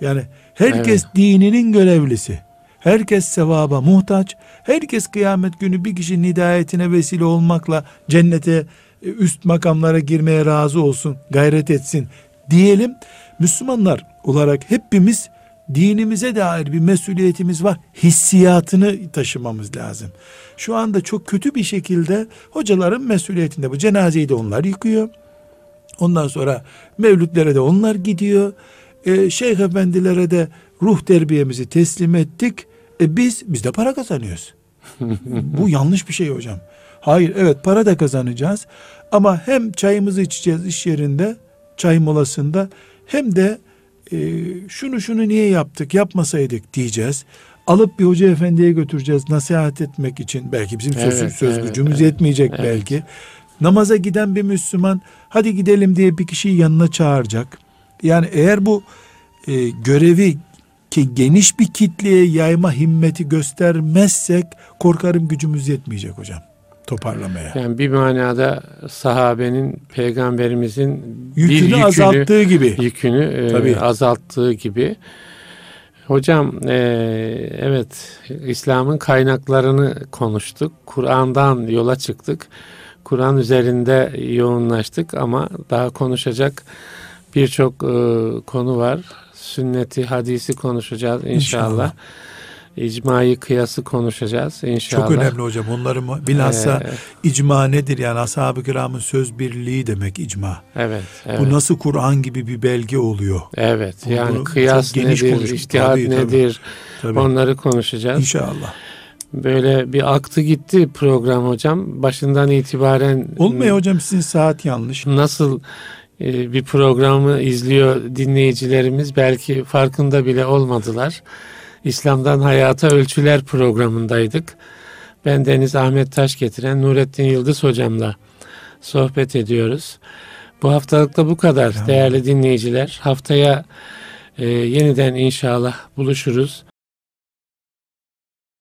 Yani herkes dininin görevlisi. Herkes sevaba muhtaç. Herkes kıyamet günü bir kişinin hidayetine vesile olmakla cennete e, üst makamlara girmeye razı olsun, gayret etsin diyelim. Müslümanlar olarak hepimiz dinimize dair bir mesuliyetimiz var. Hissiyatını taşımamız lazım. Şu anda çok kötü bir şekilde hocaların mesuliyetinde bu. Cenazeyi de onlar yıkıyor. Ondan sonra mevlütlere de onlar gidiyor. Ee, şeyh efendilere de ruh terbiyemizi teslim ettik. E biz biz de para kazanıyoruz. Bu yanlış bir şey hocam. Hayır evet para da kazanacağız. Ama hem çayımızı içeceğiz iş yerinde çay molasında hem de e, şunu şunu niye yaptık yapmasaydık diyeceğiz. Alıp bir hoca efendiye götüreceğiz nasihat etmek için. Belki bizim söz, Evet, söz evet, gücümüz evet. yetmeyecek Evet. belki. Namaza giden bir Müslüman hadi gidelim diye bir kişiyi yanına çağıracak. Yani eğer bu e, görevi ki geniş bir kitleye yayma himmeti göstermezsek korkarım gücümüz yetmeyecek hocam. toparlamaya. Yani bir manada sahabenin peygamberimizin Yükünü, bir yükünü azalttığı gibi. yükünü e, Tabii. azalttığı gibi. Hocam e, evet İslam'ın kaynaklarını konuştuk. Kur'an'dan yola çıktık. Kur'an üzerinde yoğunlaştık ama daha konuşacak birçok e, konu var. Sünneti, hadisi konuşacağız inşallah. İnşallah. İcmayı kıyası konuşacağız inşallah. Çok önemli hocam. Onları mı? Bilhassa Ee, icma nedir? Yani ashab-ı kiramın söz birliği demek icma. evet, evet. Bu nasıl Kur'an gibi bir belge oluyor? Evet Bunu yani kıyas nedir, konuştuk. içtihat Tabii, tabii. nedir Tabii. onları konuşacağız. İnşallah. Böyle bir aktı gitti program hocam. Başından itibaren Olmuyor hocam sizin saat yanlış. nasıl bir programı izliyor dinleyicilerimiz belki farkında bile olmadılar. İslam'dan Hayata Ölçüler programındaydık. Ben Deniz Ahmet Taş getiren Nurettin Yıldız hocamla sohbet ediyoruz. Bu haftalık da bu kadar değerli dinleyiciler. Haftaya e, yeniden inşallah buluşuruz.